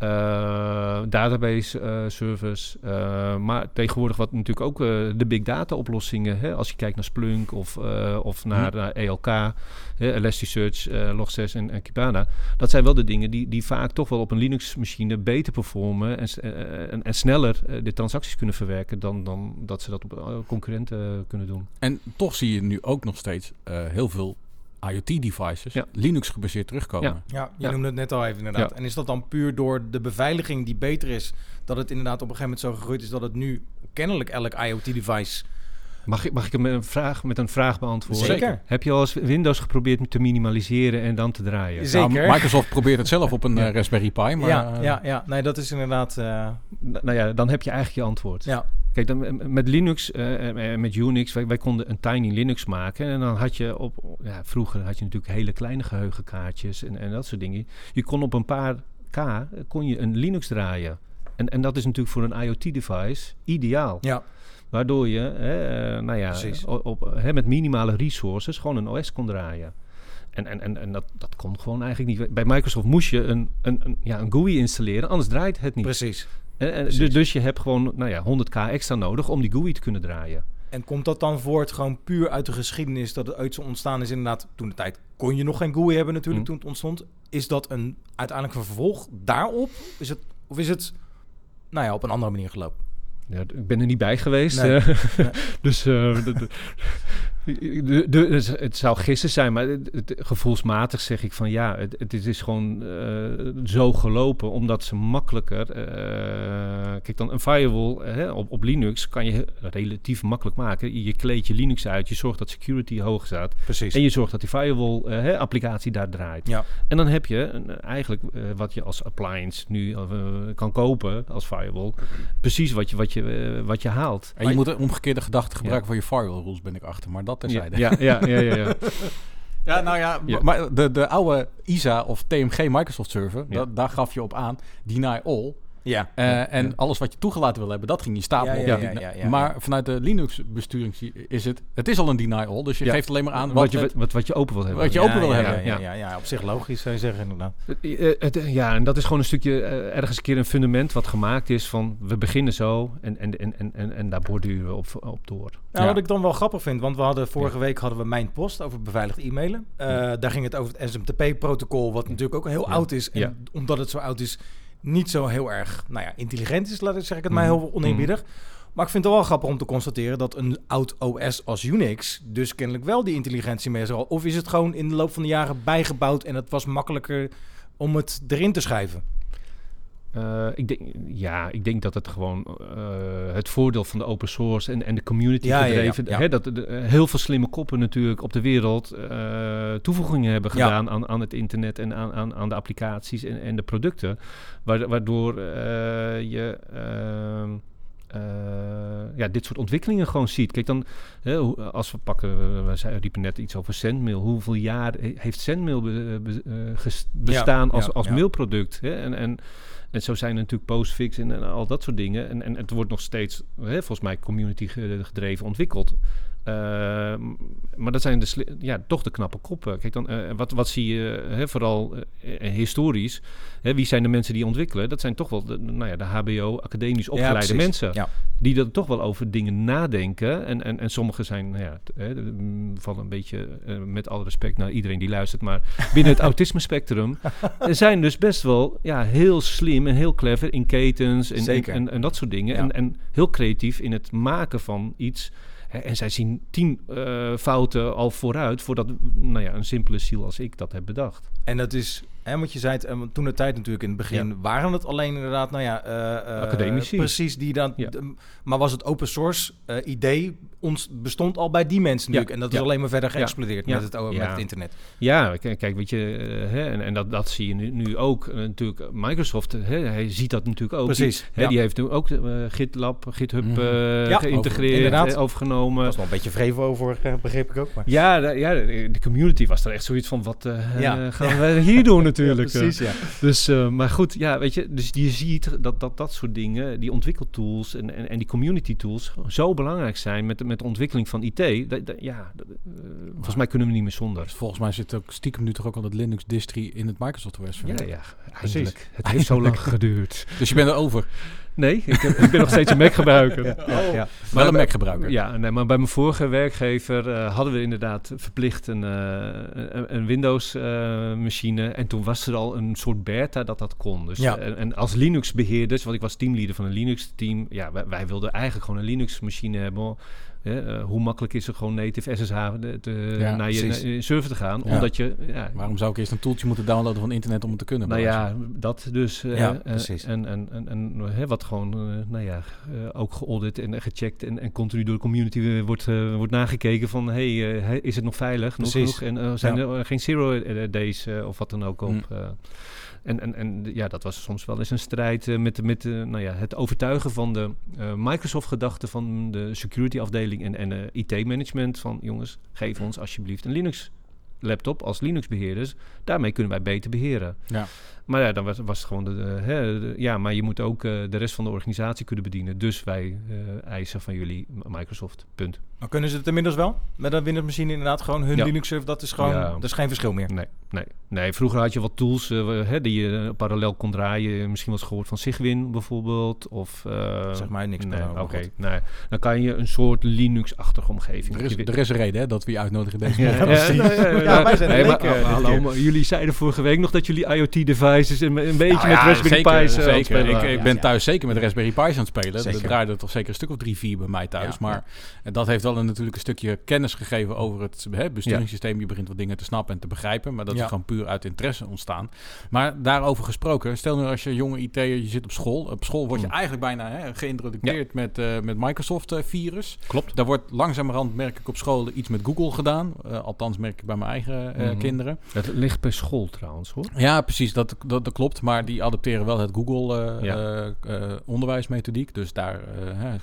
Eh, database eh, servers. Eh, maar tegenwoordig wat natuurlijk ook de big data oplossingen. Hè? Als je kijkt naar Splunk of, of naar, naar ELK, hè, Elasticsearch, eh, Log6 en, en Kibana. Dat zijn wel de dingen die, die vaak toch wel op een Linux machine beter performen en, en, en sneller de transacties kunnen verwerken dan, dan dat ze dat op concurrenten kunnen doen. En toch zie je nu ook nog steeds heel veel IoT-devices Ja. Linux gebaseerd terugkomen. Ja. ja je Ja. noemde het net al even inderdaad. Ja. En is dat dan puur door de beveiliging die beter is... dat het inderdaad op een gegeven moment zo gegroeid is... dat het nu kennelijk elk IoT-device... Mag ik, mag ik hem met een vraag, met een vraag beantwoorden? Zeker. Heb je al eens Windows geprobeerd te minimaliseren en dan te draaien? Zeker. Nou, Microsoft probeert het zelf op een Ja. eh, Raspberry Pi. Maar, ja, eh, ja, ja, nee, dat is inderdaad... eh, N- nou ja, dan heb je eigenlijk je antwoord. ja, Kijk, dan, met Linux eh, en met Unix, wij, wij konden een tiny Linux maken. En dan had je op, ja, vroeger had je natuurlijk hele kleine geheugenkaartjes en, en dat soort dingen. Je kon op een paar K, kon je een Linux draaien. En, en dat is natuurlijk voor een IoT-device ideaal. ja, Waardoor je, hè, eh, nou ja, op, hè, met minimale resources gewoon een OS kon draaien. En, en, en, en dat, dat kon gewoon eigenlijk niet. Bij Microsoft moest je een, een, een, ja, een GUI installeren, anders draait het niet. precies. En, en, Precies. dus, dus je hebt gewoon nou ja, 100k extra nodig om die GUI te kunnen draaien. En komt dat dan voort gewoon puur uit de geschiedenis... dat het uit zo ontstaan is inderdaad... toen de tijd kon je nog geen GUI hebben natuurlijk Mm. toen het ontstond. Is dat een uiteindelijk een vervolg daarop? Is het, of is het nou ja, op een andere manier gelopen? Ja, ik ben er niet bij geweest. Nee. eh. Nee. dus eh, De, de, het zou gissen zijn, maar het, het- gevoelsmatig zeg ik van ja, het, het is gewoon eh, zo gelopen omdat ze makkelijker. eh, kijk, dan een firewall hè, op, op Linux kan je relatief makkelijk maken. Je kleedt je Linux uit, je zorgt dat security hoog staat Precies. en je zorgt dat die firewall eh, daar draait. Ja. En dan heb je eigenlijk wat je als appliance nu kan kopen als firewall, precies wat je, wat je, wat je haalt. En je moet een omgekeerde gedachte gebruiken voor je firewall rules, ben ik achter. Maar dat Ja, terzijde. ja, ja, ja, ja, ja. Ja, nou ja, Ja. maar de, de oude ISA of TMG Microsoft server, Ja. da- daar gaf je op aan, deny all. Ja. Eh, en Ja. alles wat je toegelaten wil hebben, dat ging je stapelen Ja, op. ja, die ja, deny- ja, ja. Maar vanuit de Linux besturing is het, het is al een deny all, dus je Ja. geeft alleen maar aan wat, wat, je, het- wat, wat je open wil hebben. Wat je Ja, open wil ja, hebben. Ja, ja. ja, ja, op zich logisch zou je zeggen inderdaad. Eh, eh, het, ja, en dat is gewoon een stukje, ergens een keer een fundament wat gemaakt is van we beginnen zo en, en, en, en, en, en daar borduren we op, op door. Nou, Ja. Wat ik dan wel grappig vind, want we hadden vorige week hadden we mijn post over beveiligd e-mailen. Eh, Daar ging het over het SMTP-protocol, wat natuurlijk ook heel Ja. oud is. En Ja. omdat het zo oud is, niet zo heel erg nou ja, intelligent is, laat ik zeg ik het Mhm. maar heel oneerbiedig. Maar ik vind het wel grappig om te constateren dat een oud OS als Unix dus kennelijk wel die intelligentie mee is. al. Of is het gewoon in de loop van de jaren bijgebouwd en het was makkelijker om het erin te schrijven? Eh, ik denk, ja, ik denk dat het gewoon eh, het voordeel van de open source en, en de community Ja, gedreven, ja. Hè, dat heel veel slimme koppen natuurlijk op de wereld eh, toevoegingen hebben gedaan aan, aan het internet en aan, aan, aan de applicaties en, en de producten, wa- waardoor je ehm, eh, ja, dit soort ontwikkelingen gewoon ziet. Kijk dan, hè, als we pakken, we zei- riepen net iets over Sendmail. Hoeveel jaar he- heeft Sendmail be- be- ges- bestaan als, ja, als ja. mailproduct? Hè? En, en, en zo zijn er natuurlijk postfix en, al dat soort dingen. En, en het wordt nog steeds, hè, volgens mij, community ge- gedreven ontwikkeld. Ehm, maar dat zijn de ja, toch de knappe koppen. Kijk dan, eh, wat, wat zie je hè, vooral eh, eh, historisch? Hè, wie zijn de mensen die ontwikkelen? Dat zijn toch wel de, nou ja, de HBO, academisch opgeleide mensen Ja. die er toch wel over dingen nadenken. En, en, en sommigen zijn, nou ja, mm, vallen een beetje, eh, met alle respect naar iedereen die luistert, maar binnen het autisme spectrum zijn dus best wel ja, heel slim en heel clever in ketens en, en, en, en dat soort dingen. En, en heel creatief in het maken van iets. En zij zien tien eh, fouten al vooruit voordat nou ja, een simpele ziel als ik dat heb bedacht. En dat is, hè, want je zei het, eh, toen de tijd natuurlijk in het begin, Ja. waren het alleen inderdaad, nou ja, eh, Academici. Precies, die dan, Ja. maar was het open source idee ons bestond al bij die mensen Ja. natuurlijk. En dat is Ja. alleen maar verder geëxplodeerd Ja. met, het, met het internet. Ja, kijk, weet je, eh, hè, en, en dat, dat zie je nu, nu ook. eh, natuurlijk, Microsoft, hè, hij ziet dat natuurlijk ook. Precies, Hè, ja. Die heeft nu ook eh, GitLab, GitHub Ja, geïntegreerd, over- eh, overgenomen. was nog een beetje vrevel over, begreep ik ook. Maar. Ja, de, ja, de community was er echt zoiets van, wat Ja. gaan we hier doen natuurlijk. precies, ja. Dus, eh, maar goed, ja, weet je, dus je ziet dat dat, dat soort dingen, die ontwikkeltools en, en, en die community tools zo belangrijk zijn met, de- met de ontwikkeling van IT. Dat, dat- ja, dat, eh, volgens mij kunnen we niet meer zonder. Dus volgens mij zit ook stiekem nu toch ook al het Linux distri in het Microsoft OS. Ja, ja, Precies. Het heeft zo lang geduurd. Dus je bent er over. Nee, ik, heb- ik ben nog steeds een Mac gebruiker. Ja, ja. Wel een Mac gebruiker. Ja, nee, maar bij mijn vorige werkgever eh, hadden we inderdaad verplicht een, eh, een, een Windows-machine. en toen was er al een soort beta dat dat kon. Dus, Ja. en, en als Linux-beheerders, want ik was teamleader van een Linux-team... ja, wij, wij wilden eigenlijk gewoon een Linux-machine hebben... Hè, eh, hoe makkelijk is er gewoon native SSH te, te- Ja, naar, je, precies. naar je server te gaan? Ja. Omdat je... Ja, Waarom zou ik eerst een toeltje moeten downloaden van internet om het te kunnen? nou ja, dat dus. eh, Ja, eh, precies. En, en, en, en hè, wat gewoon, eh, nou ja, eh, ook geaudit en gecheckt en, en continu door de community wordt, eh, wordt nagekeken van, hey, he- is het nog veilig? Nog genoeg? En zijn Ja. er geen zero days of wat dan ook op? Mm. en, en, en ja, dat was soms wel eens een strijd met, met eh, nou ja, het overtuigen van de Microsoft-gedachte van de security-afdeling en, en IT-management van, jongens, geef ons alsjeblieft een Linux laptop als Linux-beheerders. Daarmee kunnen wij beter beheren. Ja. Maar ja, dan was, was het gewoon de, hè, de- ja, maar je moet ook eh, de rest van de organisatie kunnen bedienen. Dus wij eh, eisen van jullie Microsoft. Punt. Maar kunnen ze het inmiddels wel? Met een Windows-machine inderdaad gewoon hun Ja. Linux-server, dat is gewoon, Ja. dat is geen verschil meer. Nee, nee, nee. Vroeger had je wat tools eh, hè, die je parallel kon draaien. Misschien wel eens gehoord van Sigwin bijvoorbeeld. Of, eh, Zeg mij niks Nee, meer oké. maar nee. Dan kan je een soort Linux-achtige omgeving. Er is, Je- er is een reden hè, dat we je uitnodigen deze Ja, precies. Ja, wij zijn er nee, maar, hallo, maar jullie zeiden vorige week nog dat jullie IoT-device Pi's een, een beetje Nou met ja, Raspberry zeker, Pi's eh, aan het zeker. spelen Ik, ik ben Ja. thuis zeker met Raspberry Pi's aan het spelen. Er Zeker. draaide er toch zeker een stuk of drie, vier bij mij thuis. Ja, maar dat heeft wel een, natuurlijk een stukje kennis gegeven over het hè, besturingssysteem. Je begint wat dingen te snappen en te begrijpen. Maar dat Ja. is gewoon puur uit interesse ontstaan. Maar daarover gesproken, stel nu als je jonge IT'er, je zit op school. Op school word je Mm. eigenlijk bijna hè, geïntroduceerd met, eh, met Microsoft eh, virus. Klopt. Daar wordt langzamerhand, merk ik op scholen, iets met Google gedaan. Eh, althans merk ik bij mijn eigen eh, Mhm. kinderen. Het ligt per school trouwens hoor. Ja, precies, dat, dat, dat klopt. Maar die adopteren wel het Google eh, Ja. eh, eh, onderwijsmethodiek. Dus daar,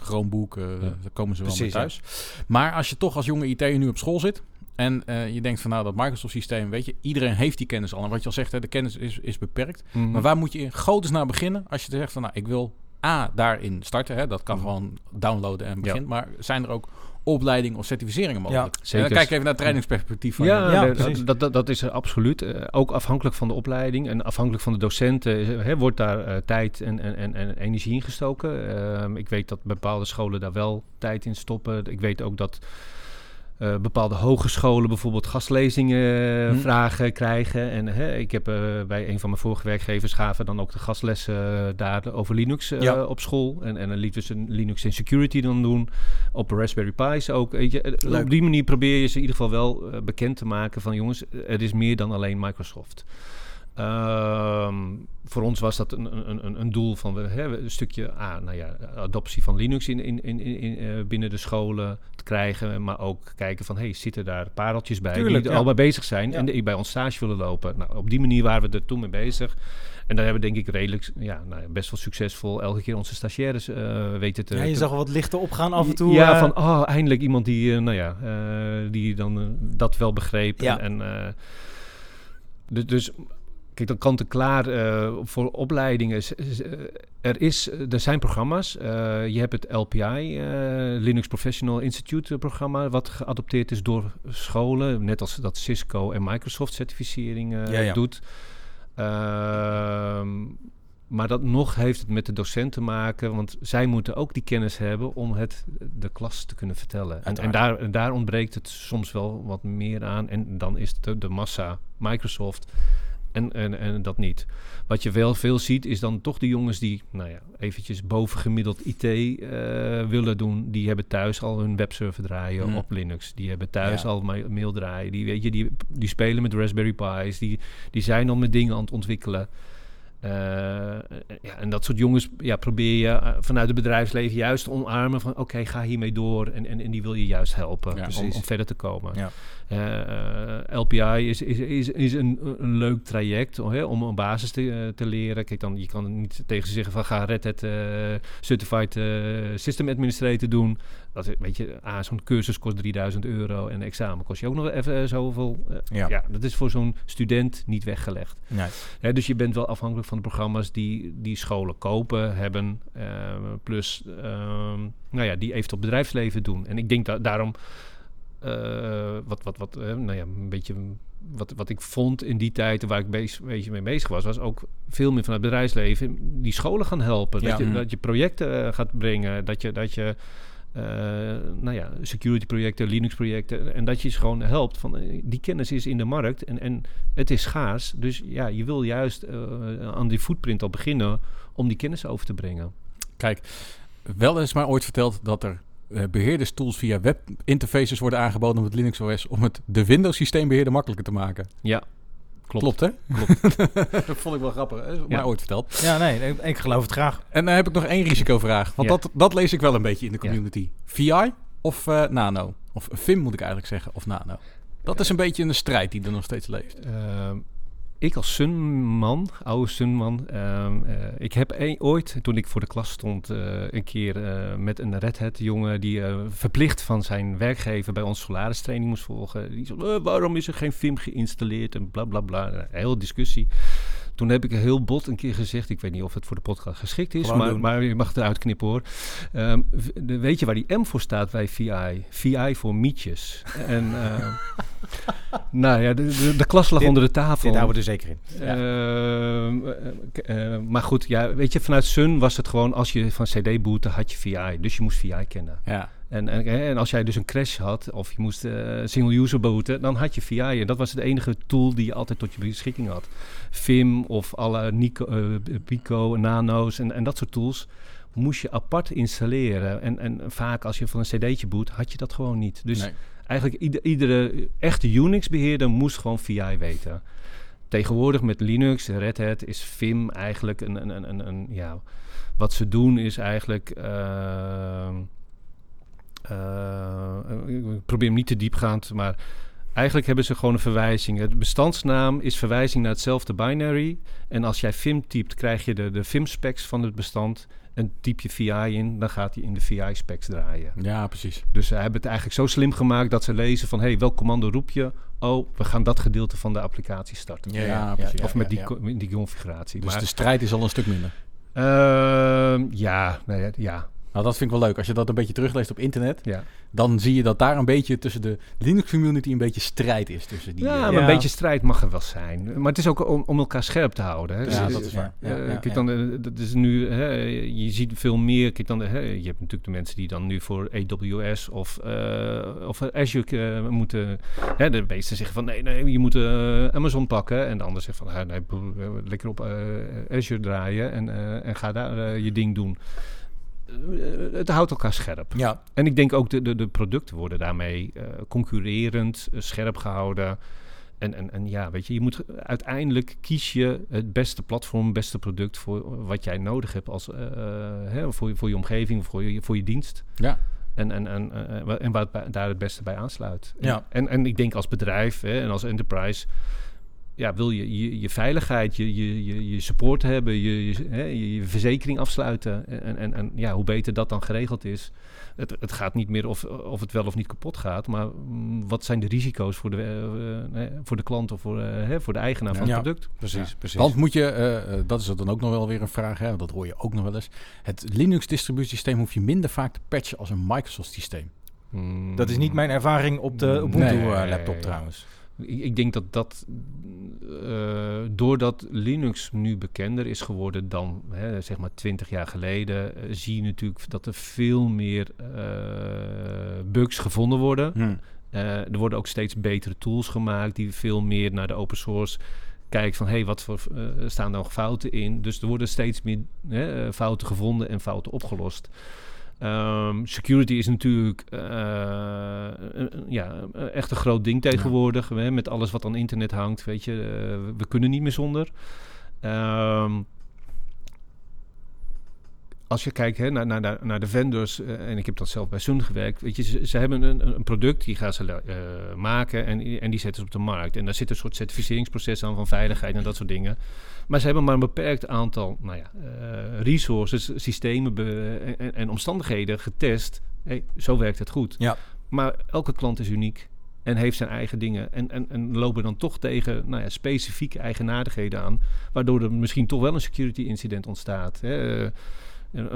Chromebook, daar komen ze wel mee thuis. Maar als je toch als jonge IT'er nu op school zit... en je denkt van nou, dat Microsoft-systeem, weet je... iedereen heeft die kennis al. En wat je al zegt, hè, de kennis is, is beperkt. Mhm. Maar waar moet je in godesnaam beginnen als je zegt van... nou, ik wil A, daarin starten. Hè, dat kan Mhm. gewoon downloaden en beginnen. Maar zijn er ook opleidingen of certificeringen mogelijk? Ja, zeker. Kijk even naar het trainingsperspectief van Ja, je. Ja, dat- precies. dat, dat, dat is er absoluut. Eh, ook afhankelijk van de opleiding en afhankelijk van de docenten eh, hè, wordt daar eh, tijd en, en, en, en energie in gestoken. Ehm, ik weet dat bepaalde scholen daar wel tijd in stoppen. Ik weet ook dat eh, bepaalde hogescholen bijvoorbeeld gastlezingen Hm. vragen krijgen. En hè, ik heb eh, bij een van mijn vorige werkgevers gaven dan ook de gastlessen eh, daar over Linux eh, Ja. op school. En, en dan liet dus een Linux en security dan doen. Op Raspberry Pi's ook. Je, Eh, op die manier probeer je ze in ieder geval wel eh, bekend te maken van jongens, het is meer dan alleen Microsoft. Ehm, voor ons was dat een, een, een, een doel van we hebben een stukje ah, nou ja, adoptie van Linux in, in, in, in, eh, binnen de scholen te krijgen, maar ook kijken van hey, zitten daar pareltjes bij Tuurlijk, die er ja. al mee bezig zijn Ja. en die bij ons stage willen lopen. Nou, op die manier waren we er toen mee bezig. En daar hebben we denk ik redelijk, ja, nou, ja, best wel succesvol elke keer onze stagiaires eh, weten te... Ja, je te- zag wel wat lichten opgaan af en toe. ja, eh, van oh, eindelijk iemand die, nou ja, die dan dat wel begreep. Ja. En, dus kijk, dan kant en klaar eh, voor opleidingen. is- is, eh, Er, is, er zijn programma's. Eh, je hebt het LPI, Linux Professional Institute programma, wat geadopteerd is door scholen. Net als dat Cisco en Microsoft certificering Ja, ja. doet. Ehm, maar dat nog heeft het met de docent te maken, want zij moeten ook die kennis hebben om het de klas te kunnen vertellen. En, en, daar, en daar ontbreekt het soms wel wat meer aan. En dan is het de, de massa Microsoft en, en, en dat niet. Wat je wel veel ziet, is dan toch de jongens die, nou ja, eventjes bovengemiddeld IT eh, willen doen. Die hebben thuis al hun webserver draaien Mm. op Linux. Die hebben thuis Ja. al ma- mail draaien. Die, weet je, die, die spelen met Raspberry Pi's. Die, die zijn al met dingen aan het ontwikkelen. Eh, ja, en dat soort jongens ja, probeer je eh, vanuit het bedrijfsleven juist te omarmen van oké, ga hiermee door. En, en, en die wil je juist helpen Ja, om, verder te komen. Ja. Eh, LPI is, is, is, is een, een leuk traject oh, hè, om een basis te, te leren. Kijk, dan, je kan niet tegen ze zeggen van ga Red Hat Certified System Administrator doen. Dat weet je, ah, zo'n cursus kost 3000 euro en examen kost je ook nog even eh, zoveel. Eh, Ja. ja. dat is voor zo'n student niet weggelegd. Nee. Hè, dus je bent wel afhankelijk van de programma's die, die scholen kopen, hebben. eh, plus, ehm, nou ja, die even op bedrijfsleven doen. En ik denk dat daarom, wat, wat, wat, nou ja, een beetje wat, wat ik vond in die tijd waar ik bezig, een beetje mee bezig was, was ook veel meer vanuit het bedrijfsleven die scholen gaan helpen. Ja. Dat, je, Mhm. dat je projecten gaat brengen, dat je, dat je eh, nou ja, security projecten, Linux projecten. En dat je ze gewoon helpt van eh, die kennis is in de markt en, en het is schaars. Dus ja, je wil juist eh, aan die footprint al beginnen om die kennis over te brengen. Kijk, wel is mij ooit verteld dat er eh, beheerderstools via webinterfaces worden aangeboden op het Linux OS om het de Windows systeembeheerder makkelijker te maken. Ja, Klopt, hè? dat vond ik wel grappig. Hè? Ja. ooit verteld. Ja, nee, ik, ik geloof het graag. En dan heb ik nog één risicovraag. Want Ja. dat, dat lees ik wel een beetje in de Ja. community. VI of eh, Nano? Of Vim moet ik eigenlijk zeggen, of Nano. Dat is een beetje een strijd die er nog steeds leeft. Ehm, ik als Sunman, oude Sunman, ehm, eh, ik heb een, ooit, toen ik voor de klas stond, eh, een keer eh, met een Red Hat jongen die verplicht van zijn werkgever bij ons salaristraining moest volgen. Die zei, "Eh, waarom is er geen Vim geïnstalleerd en bla bla bla. Een hele discussie. Toen heb ik heel bot een keer gezegd, ik weet niet of het voor de podcast geschikt is, maar, maar je mag het eruit knippen hoor. Ehm, weet je waar die M voor staat bij VI? VI voor mietjes. en, eh, Nou ja, de, de, de klas lag Dit- onder de tafel. Dit houden we er zeker in. Ehm, eh, k- eh, maar goed, ja, weet je, vanuit Sun was het gewoon... als je van CD bootte, had je VI. Dus je moest VI kennen. Ja. En, en, en als jij dus een crash had... of je moest eh, single-user booten... dan had je VI. En dat was de enige tool die je altijd tot je beschikking had. Vim of alle Nico, eh, Pico, Nano's en, en dat soort tools... moest je apart installeren. En, en vaak als je van een cd'tje boot, had je dat gewoon niet. Dus Nee. Eigenlijk ieder- iedere echte Unix-beheerder moest gewoon VI weten. Tegenwoordig met Linux, Red Hat, is Vim eigenlijk een, een, een, een, een ja, wat ze doen is eigenlijk. ehm, eh, ik probeer hem niet te diepgaand, maar eigenlijk hebben ze gewoon een verwijzing. Het bestandsnaam is verwijzing naar hetzelfde binary. En als jij Vim typt, krijg je de, de Vim-specs van het bestand. En typ je VI in, dan gaat hij in de VI-specs draaien. ja, precies. Dus ze hebben het eigenlijk zo slim gemaakt dat ze lezen van... hé, hey, welk commando roep je? Oh, we gaan dat gedeelte van de applicatie starten. Ja, ja, precies. of met die, ja. co- met die configuratie. Dus maar, de strijd is al een stuk minder. ehm, ja, nee, ja, ja, Nou, dat vind ik wel leuk. Als je dat een beetje terugleest op internet, ja. dan zie je dat daar een beetje tussen de Linux community een beetje strijd is. Tussen die, ja, eh, maar Ja. een beetje strijd mag er wel zijn. Maar het is ook om, om elkaar scherp te houden. Hè. Ja, Dus, dat is waar. eh, Ja, ja, kijk ja. dan, eh, dat is nu, hè, je ziet veel meer. Kijk dan, hè, je hebt natuurlijk de mensen die dan nu voor AWS of, eh, of Azure eh, moeten. Hè, de meesten zeggen van nee, nee, je moet eh, Amazon pakken. En de ander zegt van ah, nee, eh, lekker op eh, Azure draaien en, eh, en ga daar eh, je ding doen. Eh, het houdt elkaar scherp. Ja, En ik denk ook de, de, de producten worden daarmee eh, concurrerend, eh, scherp gehouden. En, en, en ja, weet je, je moet uiteindelijk kies je het beste platform, het beste product voor wat jij nodig hebt als, hè, voor, je- voor je omgeving, voor je, voor je dienst. Ja. En, en, en, wa- en waar het daar het beste bij aansluit. En- Ja. En, en ik denk als bedrijf hè, en als enterprise, ja, wil je je, je veiligheid, je, je, je, je support hebben, je, je, hè, je, je verzekering afsluiten. En, en, en ja, hoe beter dat dan geregeld is. Het, het gaat niet meer of, of het wel of niet kapot gaat, maar mm, wat zijn de risico's voor de, eh, eh, voor de klant of voor, eh, hè, voor de eigenaar van Ja. het product? precies. precies. Want moet je, eh, eh, dat is dan ook nog wel weer een vraag, hè, dat hoor je ook nog wel eens. Het Linux distributiesysteem hoef je minder vaak te patchen als een Microsoft systeem. Mm, dat is niet mijn ervaring op de Ubuntu Nee. eh, laptop trouwens. Ik, ik denk dat dat, eh, doordat Linux nu bekender is geworden dan hè, zeg maar 20 jaar geleden, eh, zie je natuurlijk dat er veel meer eh, bugs gevonden worden. Hm. Eh, er worden ook steeds betere tools gemaakt die veel meer naar de open source kijken van hé, hey, wat voor staan er nog fouten in. Dus er worden steeds meer hè, fouten gevonden en fouten opgelost. Ehm, security is natuurlijk eh, ja, echt een groot ding tegenwoordig. Hè, met alles wat aan internet hangt, weet je. eh, we kunnen niet meer zonder. Ehm, als je kijkt hè, naar, naar, naar- de vendors, eh, en ik heb dat zelf bij Sun gewerkt, weet je, ze, ze hebben een, een product, die gaan ze eh, maken en, en die zetten ze op de markt. En daar zit een soort certificeringsproces aan van veiligheid en dat soort dingen. Maar ze hebben maar een beperkt aantal nou ja, eh, resources, systemen en, en omstandigheden getest. Hey, zo werkt het goed. Ja. Maar elke klant is uniek en heeft zijn eigen dingen. En, en, en lopen dan toch tegen nou ja, specifieke eigenaardigheden aan. Waardoor er misschien toch wel een security incident ontstaat. Hè. Een,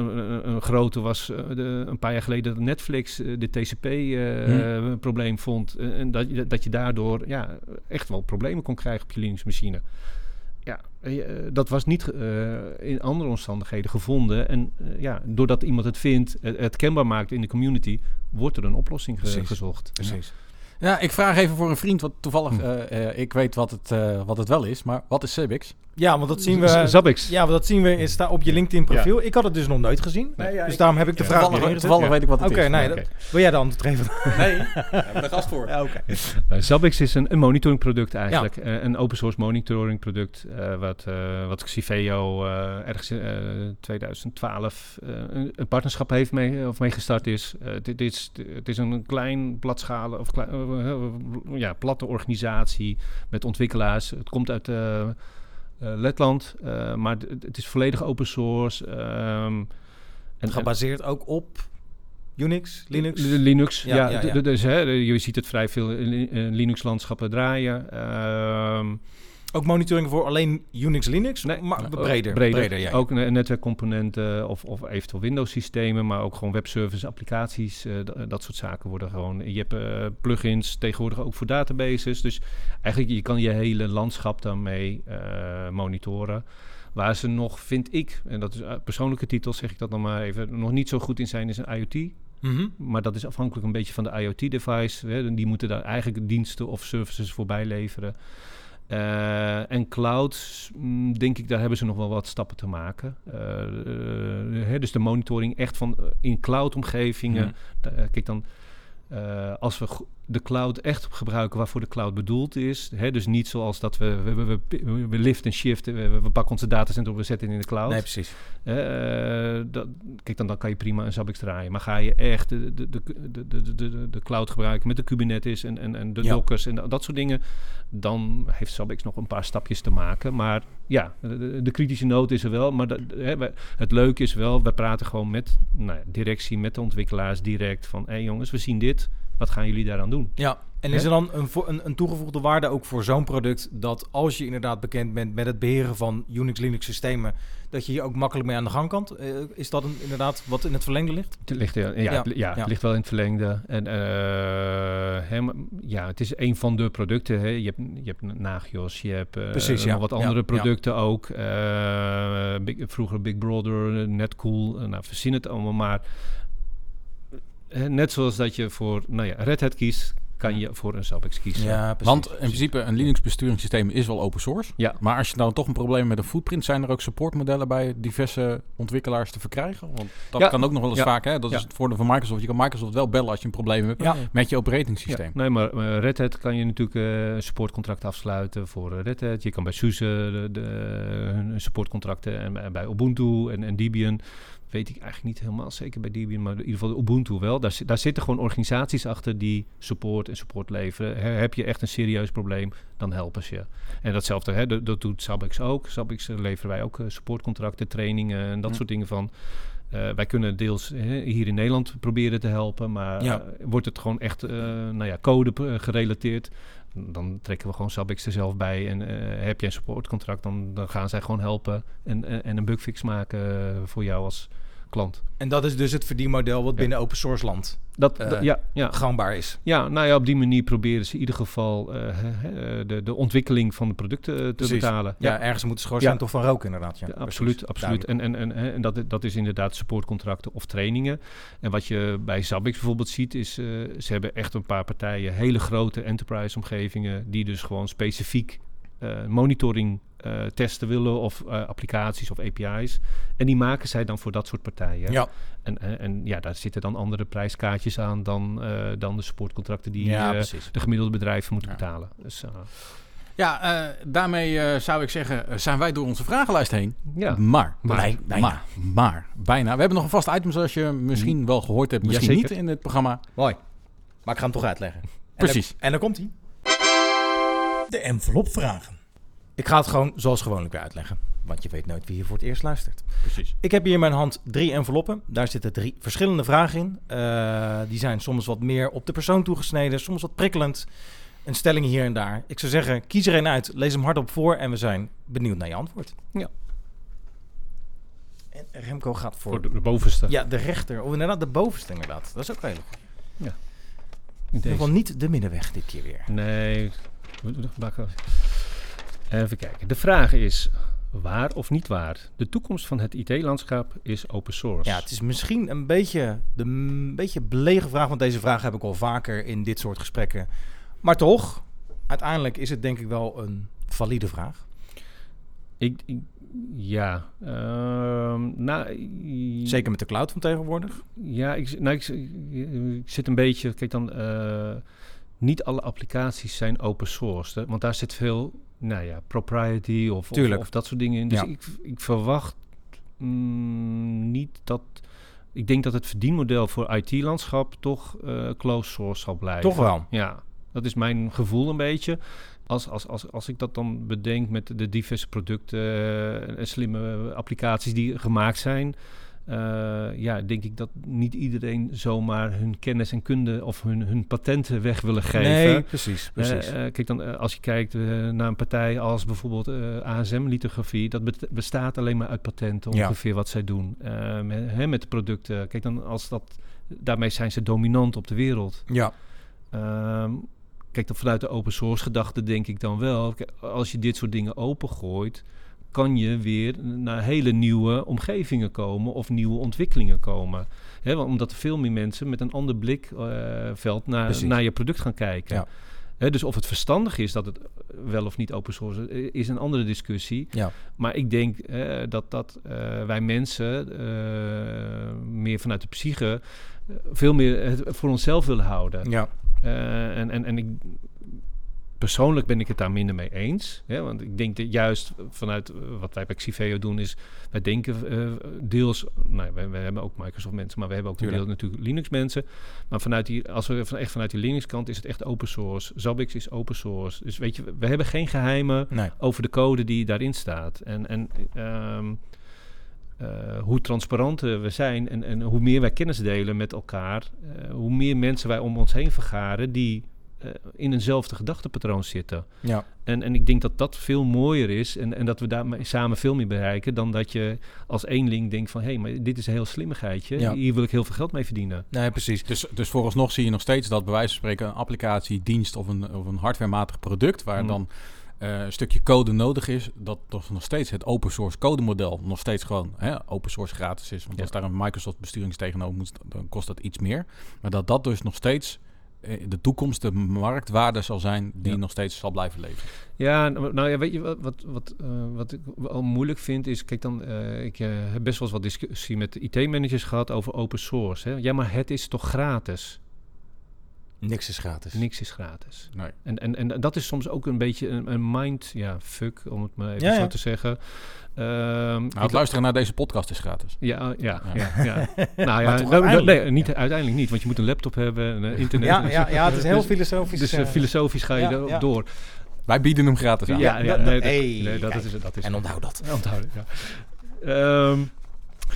een, grote was eh, de, een paar jaar geleden dat Netflix eh, de TCP-probleem vond. Eh, en dat, je- dat je daardoor ja, echt wel problemen kon krijgen op je Linux-machine. Ja, dat was niet in andere omstandigheden gevonden. En ja, doordat iemand het vindt, het, het kenbaar maakt in de community, wordt er een oplossing ge- Precies. gezocht. Precies. Ja, ik vraag even voor een vriend, wat toevallig, eh, ik weet wat het, wat het wel is, maar wat is Cebix? Ja, want dat zien we. Zabbix. Ja, want dat zien we is daar op je LinkedIn profiel. Ik had het dus nog nooit gezien. Nee, ja, dus daarom heb ik de ja. vraag gezet. toevallig Ja. weet ik wat het Oké, is. nee, dat- wil jij de antwoord geven? Nee, we hebben er gast voor. Ja, oké. Uh, Zabbix is een, een monitoringproduct eigenlijk. Eh, een open source monitoringproduct uh, wat, uh, wat Xiveo uh, ergens in 2012 een, een, partnerschap heeft mee, of mee gestart is. dit is. Het is een klein platschalen of klein, ja, platte organisatie met ontwikkelaars. Het komt uit uh, Letland, uh, maar het is volledig open source. Um, en gebaseerd ook op Unix, Linux? Linux, ja. ja, ja, ja, ja. Dus hè, je ziet het vrij veel in Linux-landschappen draaien. Uh, Ook monitoring voor alleen Unix, Linux? Nee, maar ook breder. breder. ja. Ook ne- netwerkcomponenten of, of eventueel Windows-systemen, maar ook gewoon webservice, applicaties, eh, d- dat soort zaken worden gewoon. Je hebt eh, plugins tegenwoordig ook voor databases. Dus eigenlijk je kan je hele landschap daarmee eh, monitoren. Waar ze nog, vind ik, en dat is eh, persoonlijke titel, zeg ik dat nog maar even, nog niet zo goed in zijn, is een IoT. Mhm. Maar dat is afhankelijk een beetje van de IoT-device. Die moeten daar eigenlijk diensten of services voorbij leveren. Eh, en cloud, mm, denk ik, daar hebben ze nog wel wat stappen te maken. Eh, eh, hè, dus de monitoring echt van in cloud-omgevingen. Eh, kijk dan, als we de cloud echt gebruiken waarvoor de cloud bedoeld is. Hè, dus niet zoals dat we, we, we, we, we lift en shiften, we, we pakken onze datacenter op, we zetten in de cloud. Nee, precies. Eh, dat, kijk, dan, dan kan je prima een Zabbix draaien. Maar ga je echt de, de, de, de, de, cloud gebruiken met de Kubernetes en, en, en de Ja. Dockers en dat soort dingen, dan heeft Zabbix nog een paar stapjes te maken. Maar ja, de, kritische noot is er wel. Maar dat- hè, wij- het leuke is wel, we praten gewoon met nou directie, met de ontwikkelaars direct van, hé jongens, we zien dit. Wat gaan jullie daaraan doen? Ja, en is er dan een, een, een toegevoegde waarde ook voor zo'n product dat als je inderdaad bekend bent met het beheren van Unix, Linux systemen, dat je hier ook makkelijk mee aan de gang kan? Eh, is dat een, inderdaad wat in het verlengde ligt? Het ligt, ja, ja, Ja, het ja, ligt wel in het verlengde. En, eh, ja, het is een van de producten. Hè. Je, hebt, je hebt Nagios, je hebt eh, Precies, nog wat andere producten ook. Big- vroeger Big Brother, Netcool, nou, verzin het allemaal maar. Eh, net zoals dat je voor nou ja, Red Hat kiest, kan je voor een Zabbix kiezen. precies. Want in principe, een Linux besturingssysteem is wel open source. Ja. Maar als je dan toch een probleem hebt met een footprint, zijn er ook supportmodellen bij diverse ontwikkelaars te verkrijgen? Want dat Ja. kan ook nog wel eens Ja. vaak. Hè? Dat Ja. is het voordeel van Microsoft. Je kan Microsoft wel bellen als je een probleem hebt Ja. met je operating systeem. Ja, nee, maar Red Hat kan je natuurlijk eh, een supportcontract afsluiten voor eh, Red Hat. Je kan bij SUSE de, de, hun supportcontracten en, bij- bij Ubuntu en, en Debian. Weet ik eigenlijk niet helemaal zeker bij Debian, maar in ieder geval Ubuntu wel. Daar, daar zitten gewoon organisaties achter die support en support leveren. He- heb je echt een serieus probleem, dan helpen ze je. En datzelfde, hè, dat, dat doet Zabbix ook. Zabbix eh, leveren wij ook eh, supportcontracten, trainingen en dat soort dingen van. Eh, wij kunnen deels hier in Nederland proberen te helpen, maar Ja. wordt het gewoon echt nou ja, code gerelateerd, dan trekken we gewoon Zabbix er zelf bij. En eh, heb je een supportcontract, dan, dan gaan zij gewoon helpen en, en, en een bugfix maken voor jou als klant. En dat is dus het verdienmodel wat Ja. binnen open source land Dat, Eh, dat- ja, ja. gangbaar is. ja, nou ja, op die manier proberen ze in ieder geval eh, de, de ontwikkeling van de producten eh, te Precies. betalen. Ja, ergens moet de schoorsteen toch van roken inderdaad. Ja, absoluut, absoluut. En, en, en, en dat, dat is inderdaad supportcontracten of trainingen. En wat je bij Zabbix bijvoorbeeld ziet, is uh, ze hebben echt een paar partijen, hele grote enterprise-omgevingen, die dus gewoon specifiek monitoring uh, testen willen of uh, applicaties of API's. En die maken zij dan voor dat soort partijen. Ja. En, en, en ja, daar zitten dan andere prijskaartjes aan dan, uh, dan de supportcontracten die ja, uh, de gemiddelde bedrijven moeten ja. betalen. Dus, ja, uh, daarmee uh, zou ik zeggen, uh, zijn wij door onze vragenlijst heen. Ja. Maar, maar, bijna. maar, maar, bijna. We hebben nog een vast item zoals je misschien wel gehoord hebt, misschien niet in het programma. Mooi. Maar ik ga hem toch uitleggen. Precies. En dan, en dan komt hij. De envelop vragen. Ik ga het gewoon zoals gewoonlijk weer uitleggen. Want je weet nooit wie hier voor het eerst luistert. Precies. Ik heb hier in mijn hand drie enveloppen. Daar zitten drie verschillende vragen in. Uh, die zijn soms wat meer op de persoon toegesneden, soms wat prikkelend. Een stelling hier en daar. Ik zou zeggen, kies er een uit, lees hem hardop voor en we zijn benieuwd naar je antwoord. Ja. En Remco gaat voor... Voor de, de bovenste. Ja, de rechter. Of inderdaad, de bovenste inderdaad. Dat is ook heel goed. Ja. In ieder geval niet de middenweg dit keer weer. Nee. Even kijken. De vraag is, waar of niet waar? De toekomst van het IT-landschap is open source. Ja, het is misschien een beetje de een beetje belegen vraag, want deze vraag heb ik al vaker in dit soort gesprekken. Maar toch, uiteindelijk is het denk ik wel een valide vraag. Ik, ik ja. Uh, nou, Zeker met de cloud van tegenwoordig. Ja, ik, nou, ik, ik zit een beetje. Kijk dan. Uh, niet alle applicaties zijn open source. Hè, want daar zit veel. Nou ja, propriety of, of, of dat soort dingen in. Dus ja. ik, ik verwacht mm, niet dat. Ik denk dat het verdienmodel voor IT-landschap toch uh, closed source zal blijven. Toch wel? Ja, dat is mijn gevoel een beetje. Als, als, als, als ik dat dan bedenk met de diverse producten en slimme applicaties die gemaakt zijn. Eh, ja, denk ik dat niet iedereen zomaar hun kennis en kunde of hun, hun patenten weg willen geven. Nee, precies. Eh, precies. eh, kijk dan, als je kijkt naar een partij als bijvoorbeeld ASM-lithografie, dat bestaat alleen maar uit patenten, Ja. ongeveer wat zij doen. Met, hè, met de producten. Kijk dan, als dat, daarmee zijn ze dominant op de wereld. ja, Ehm, kijk dan vanuit de open source gedachte denk ik dan wel, als je dit soort dingen opengooit, kan je weer naar hele nieuwe omgevingen komen of nieuwe ontwikkelingen komen. Hè, want omdat er veel meer mensen met een ander blikveld naar, Precies. naar je product gaan kijken. Ja. Dus of het verstandig is dat het wel of niet open source is, is een andere discussie. ja. Maar ik denk eh, dat, dat eh, wij mensen eh, meer vanuit de psyche eh, veel meer het voor onszelf willen houden. ja. Eh, en, en, en ik, persoonlijk ben ik het daar minder mee eens. Hè? Want ik denk dat juist vanuit eh, wat wij bij Xiveo doen is... wij denken eh, deels... Nou, we, we hebben ook Microsoft mensen, maar we hebben ook een deel natuurlijk Linux mensen. Maar vanuit die, als we van, echt vanuit die Linux kant is het echt open source. Zabbix is open source. Dus weet je, we hebben geen geheimen Nee. over de code die daarin staat. En, en ehm, eh, hoe transparanter we zijn en, en hoe meer wij kennis delen met elkaar, hoe meer mensen wij om ons heen vergaren die in eenzelfde gedachtepatroon zitten. Ja. En, en ik denk dat dat veel mooier is en, en dat we daarmee samen veel meer bereiken dan dat je als eenling denkt van hé, hey, maar dit is een heel slimmigheidje, Ja. hier wil ik heel veel geld mee verdienen. Nee, precies. Dus, dus vooralsnog zie je nog steeds dat bij wijze van spreken een applicatie, dienst of een, of een hardwarematig product, waar Mm. dan eh, een stukje code nodig is, dat toch nog steeds het open source codemodel nog steeds gewoon hè, open source gratis is. Want Ja. als daar een Microsoft besturing tegenover moet, dan kost dat iets meer. Maar dat dat dus nog steeds eh, de toekomst, de marktwaarde zal zijn die Ja. nog steeds zal blijven leven. Ja, nou nou ja, weet je wat, wat, wat, eh, wat ik wel moeilijk vind is, kijk dan, eh, ik eh, heb best wel eens wat discussie met IT-managers gehad over open source. Hè? Ja, maar het is toch gratis? Niks is gratis. Niks is gratis. Nee. En, en, en dat is soms ook een beetje een, een mind, ja, fuck, om het maar even Ja, zo ja. te zeggen. Ehm, Nou, het luisteren naar deze podcast is gratis. ja, ja, Ja. ja. ja, Nou ja, toch nou, uiteindelijk. nee, niet, uiteindelijk niet, want je moet een laptop hebben, en, eh, internet. Ja, en ja, ja, het is heel Dus- filosofisch. Dus eh, eh, filosofisch ga je ja, erop ja. door. Wij bieden hem gratis aan. Ja, nee, dat, hey, nee, dat kijk. is dat is En onthoud dat. Onthouden, ja. Ehm,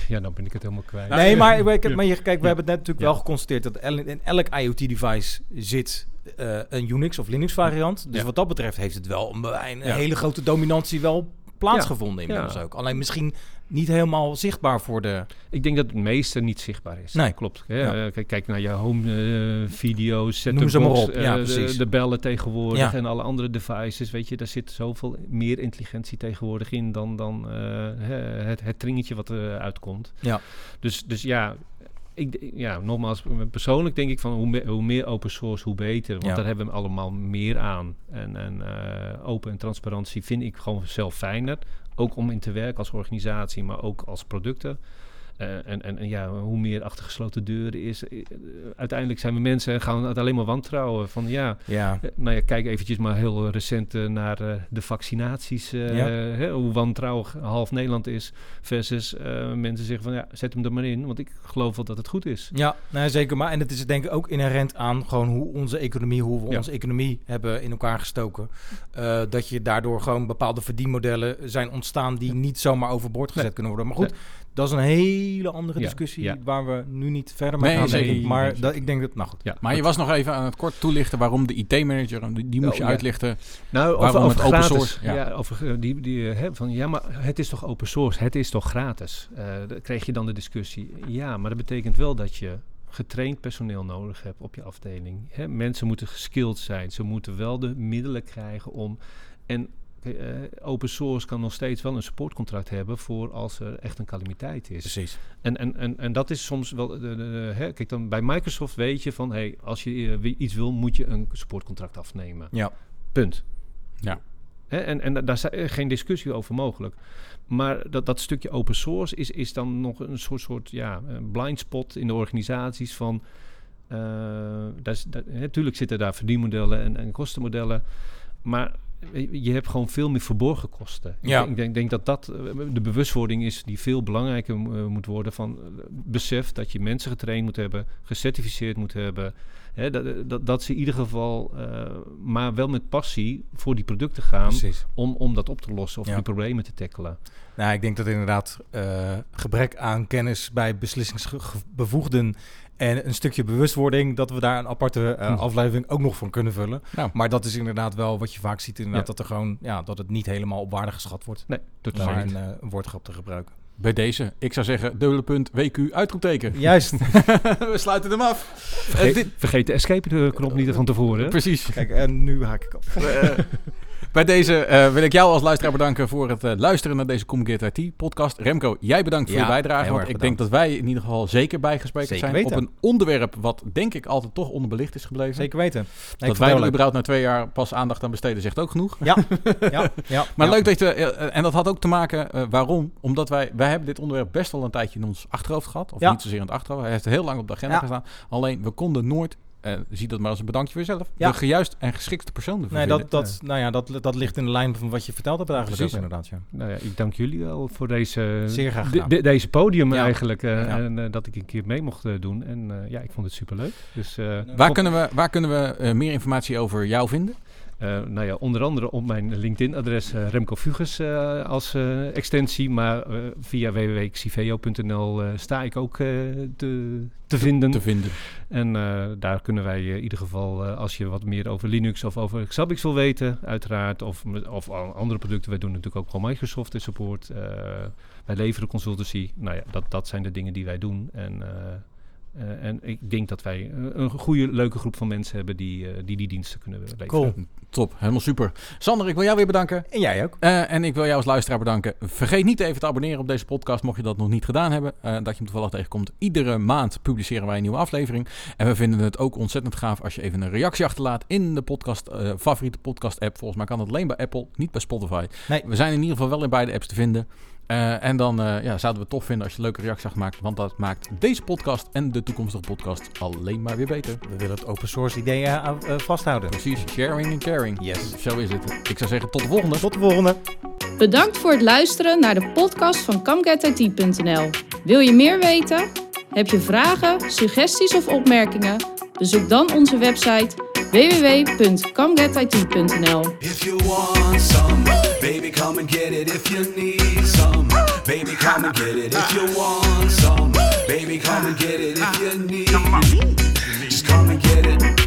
ja, dan ben ik het helemaal kwijt. Nee, maar, maar, Ja. maar je, kijk, we Ja. hebben het net natuurlijk Ja. wel geconstateerd dat in elk IoT-device zit eh, een Unix of Linux variant. Dus Ja. wat dat betreft heeft het wel een, een Ja. hele grote dominantie wel plaatsgevonden inmiddels Ja. ook. Alleen misschien niet helemaal zichtbaar voor de... Ik denk dat het meeste niet zichtbaar is. Nee. Klopt. Ja. Eh, Kijk, kijk naar je home eh, video's, Noem ze maar op. Ja, eh, de, bellen tegenwoordig en alle andere devices. Weet je, daar zit zoveel meer intelligentie tegenwoordig in dan, dan het, het tringetje wat er uitkomt. Ja. Dus, dus ja, ik, ja, nogmaals, persoonlijk denk ik van hoe, me- hoe meer open source, hoe beter. Want Ja. daar hebben we allemaal meer aan. En, en open en transparantie vind ik gewoon zelf fijner. Ook om in te werken als organisatie, maar ook als producten. Eh, en, en, en ja, hoe meer achter gesloten deuren is. eh, uiteindelijk zijn we mensen en gaan het alleen maar wantrouwen. Van ja, Ja, eh, nou ja, kijk eventjes maar heel recent naar de vaccinaties. Ja. hè, hoe wantrouwig half Nederland is. Versus mensen zeggen van ja, zet hem er maar in. Want ik geloof wel dat het goed is. ja nee, zeker. Maar en het is denk ik ook inherent aan gewoon hoe onze economie, hoe we Ja. onze economie hebben in elkaar gestoken. Dat je daardoor gewoon bepaalde verdienmodellen zijn ontstaan die niet zomaar overboord gezet Nee. kunnen worden. Maar goed, dat is een hele andere discussie ja. waar we nu niet verder mee Nee, gaan. nee, nee, maar nee. dat, ik denk dat, nou goed. Ja, Maar je was nog even aan het kort toelichten waarom de IT-manager, die, die moest Oh, je ja. uitlichten. Nou, Waarom over, het open gratis. source, ja. Ja, over die, die eh, hè, van ja, maar het is toch open source? Het is toch gratis? Eh dan kreeg je dan de discussie. Ja, maar dat betekent wel dat je getraind personeel nodig hebt op je afdeling. Hè, mensen moeten geskilled zijn. Ze moeten wel de middelen krijgen om. En open source kan nog steeds wel een supportcontract hebben voor als er echt een calamiteit is. Precies. En, en, en, en dat is soms wel. De, de, de- hè, kijk, dan bij Microsoft weet je van hey, als je eh, iets wil, moet je een supportcontract afnemen. Ja. Punt. Ja. Hè, en, en da- daar is eh, geen discussie over mogelijk. Maar dat, dat stukje open source is, is dan nog een soort, soort ja, blind spot in de organisaties van. eh, daar is, daar, hè, tuurlijk zitten daar verdienmodellen en, en kostenmodellen. Maar je hebt gewoon veel meer verborgen kosten. Ja. Ik, denk, ik denk, denk dat dat eh, de bewustwording is die veel belangrijker eh, moet worden. Van eh, besef dat je mensen getraind moet hebben, gecertificeerd moet hebben. Hè, dat, dat, dat ze in ieder geval, maar wel met passie voor die producten gaan. Precies. Om, om dat op te lossen of Ja. die problemen te tackelen. Nou, ik denk dat inderdaad gebrek aan kennis bij beslissingsbevoegden en een stukje bewustwording, dat we daar een aparte Hm. aflevering ook nog van kunnen vullen. Nou. Maar dat is inderdaad wel wat je vaak ziet, inderdaad, Ja. dat er gewoon, ja, dat het niet helemaal op waarde geschat wordt. Nee, Om totaal niet. een, een woordgrap te gebruiken. Bij deze, ik zou zeggen, dubbele punt, WQ, uitroepteken. Juist. We sluiten hem af. Vergeet, dit- vergeet de escape-knop niet van tevoren. hè? Precies. Kijk, en nu haak ik af. Bij deze eh, wil ik jou als luisteraar bedanken voor het eh, luisteren naar deze Communicate IT podcast. Remco, jij bedankt voor Ja, je bijdrage. Want ik denk dat wij in ieder geval zeker bijgespreken Zeker zijn weten. op een onderwerp wat denk ik altijd toch onderbelicht is gebleven. Zeker weten. Nee, dat wij er überhaupt na twee jaar pas aandacht aan besteden zegt ook genoeg. leuk. Ja, ja. Maar ja. leuk dat je, eh, en dat had ook te maken, waarom? Omdat wij, wij hebben dit onderwerp best wel een tijdje in ons achterhoofd gehad. Of Ja. niet zozeer in het achterhoofd. Hij heeft heel lang op de agenda Ja. gestaan. Alleen, we konden nooit, zie dat maar als een bedankje voor jezelf, Ja. de gejuist en geschikte persoon ervoor Nee, vinden. dat, dat, nou ja, dat, dat ligt in de lijn van wat je verteld hebt eigenlijk Precies. ook inderdaad. Ja. Nou ja, ik dank jullie wel voor deze, Zeer graag de- gedaan. de- deze podium Ja. eigenlijk. eh, Ja. En eh, dat ik een keer mee mocht eh, doen. En eh, ja, ik vond het superleuk. Dus, eh, Waar kunnen we, waar kunnen we eh, meer informatie over jou vinden? Eh, nou ja, onder andere op mijn LinkedIn-adres eh, Remco Vuges eh, als extensie. Maar via www.xiveo.nl sta ik ook te, te vinden. Te vinden. En daar kunnen wij in ieder geval, als je wat meer over Linux of over Xabix wil weten, uiteraard. Of, of andere producten. Wij doen natuurlijk ook gewoon Microsoft support. wij leveren consultancy. Nou ja, dat, dat zijn de dingen die wij doen. En, eh, en ik denk dat wij eh, een goede, leuke groep van mensen hebben die eh, die, die diensten kunnen leveren. Cool. Top, helemaal super. Sander, ik wil jou weer bedanken. En jij ook. Eh, en ik wil jou als luisteraar bedanken. Vergeet niet even te abonneren op deze podcast, mocht je dat nog niet gedaan hebben. eh, dat je hem toevallig tegenkomt. Iedere maand publiceren wij een nieuwe aflevering. En we vinden het ook ontzettend gaaf als je even een reactie achterlaat in de podcast, favoriete podcast app. Volgens mij kan dat alleen bij Apple, niet bij Spotify. Nee. We zijn in ieder geval wel in beide apps te vinden. Eh, en dan eh, ja, zouden we het tof vinden als je een leuke reactie achtermaakt. Want dat maakt deze podcast en de toekomstige podcast alleen maar weer beter. We willen het open source ideeën eh, eh, vasthouden. Precies, sharing and caring. Yes. Zo is het. Ik zou zeggen tot de volgende. Tot de volgende. Bedankt voor het luisteren naar de podcast van CamGetIT.nl. Wil je meer weten? Heb je vragen, suggesties of opmerkingen? Bezoek dan onze website www.camgetit.nl. Baby, come and get it. If you need some, baby, come and get it. If you want some, baby, come and get it. If you need, just come and get it.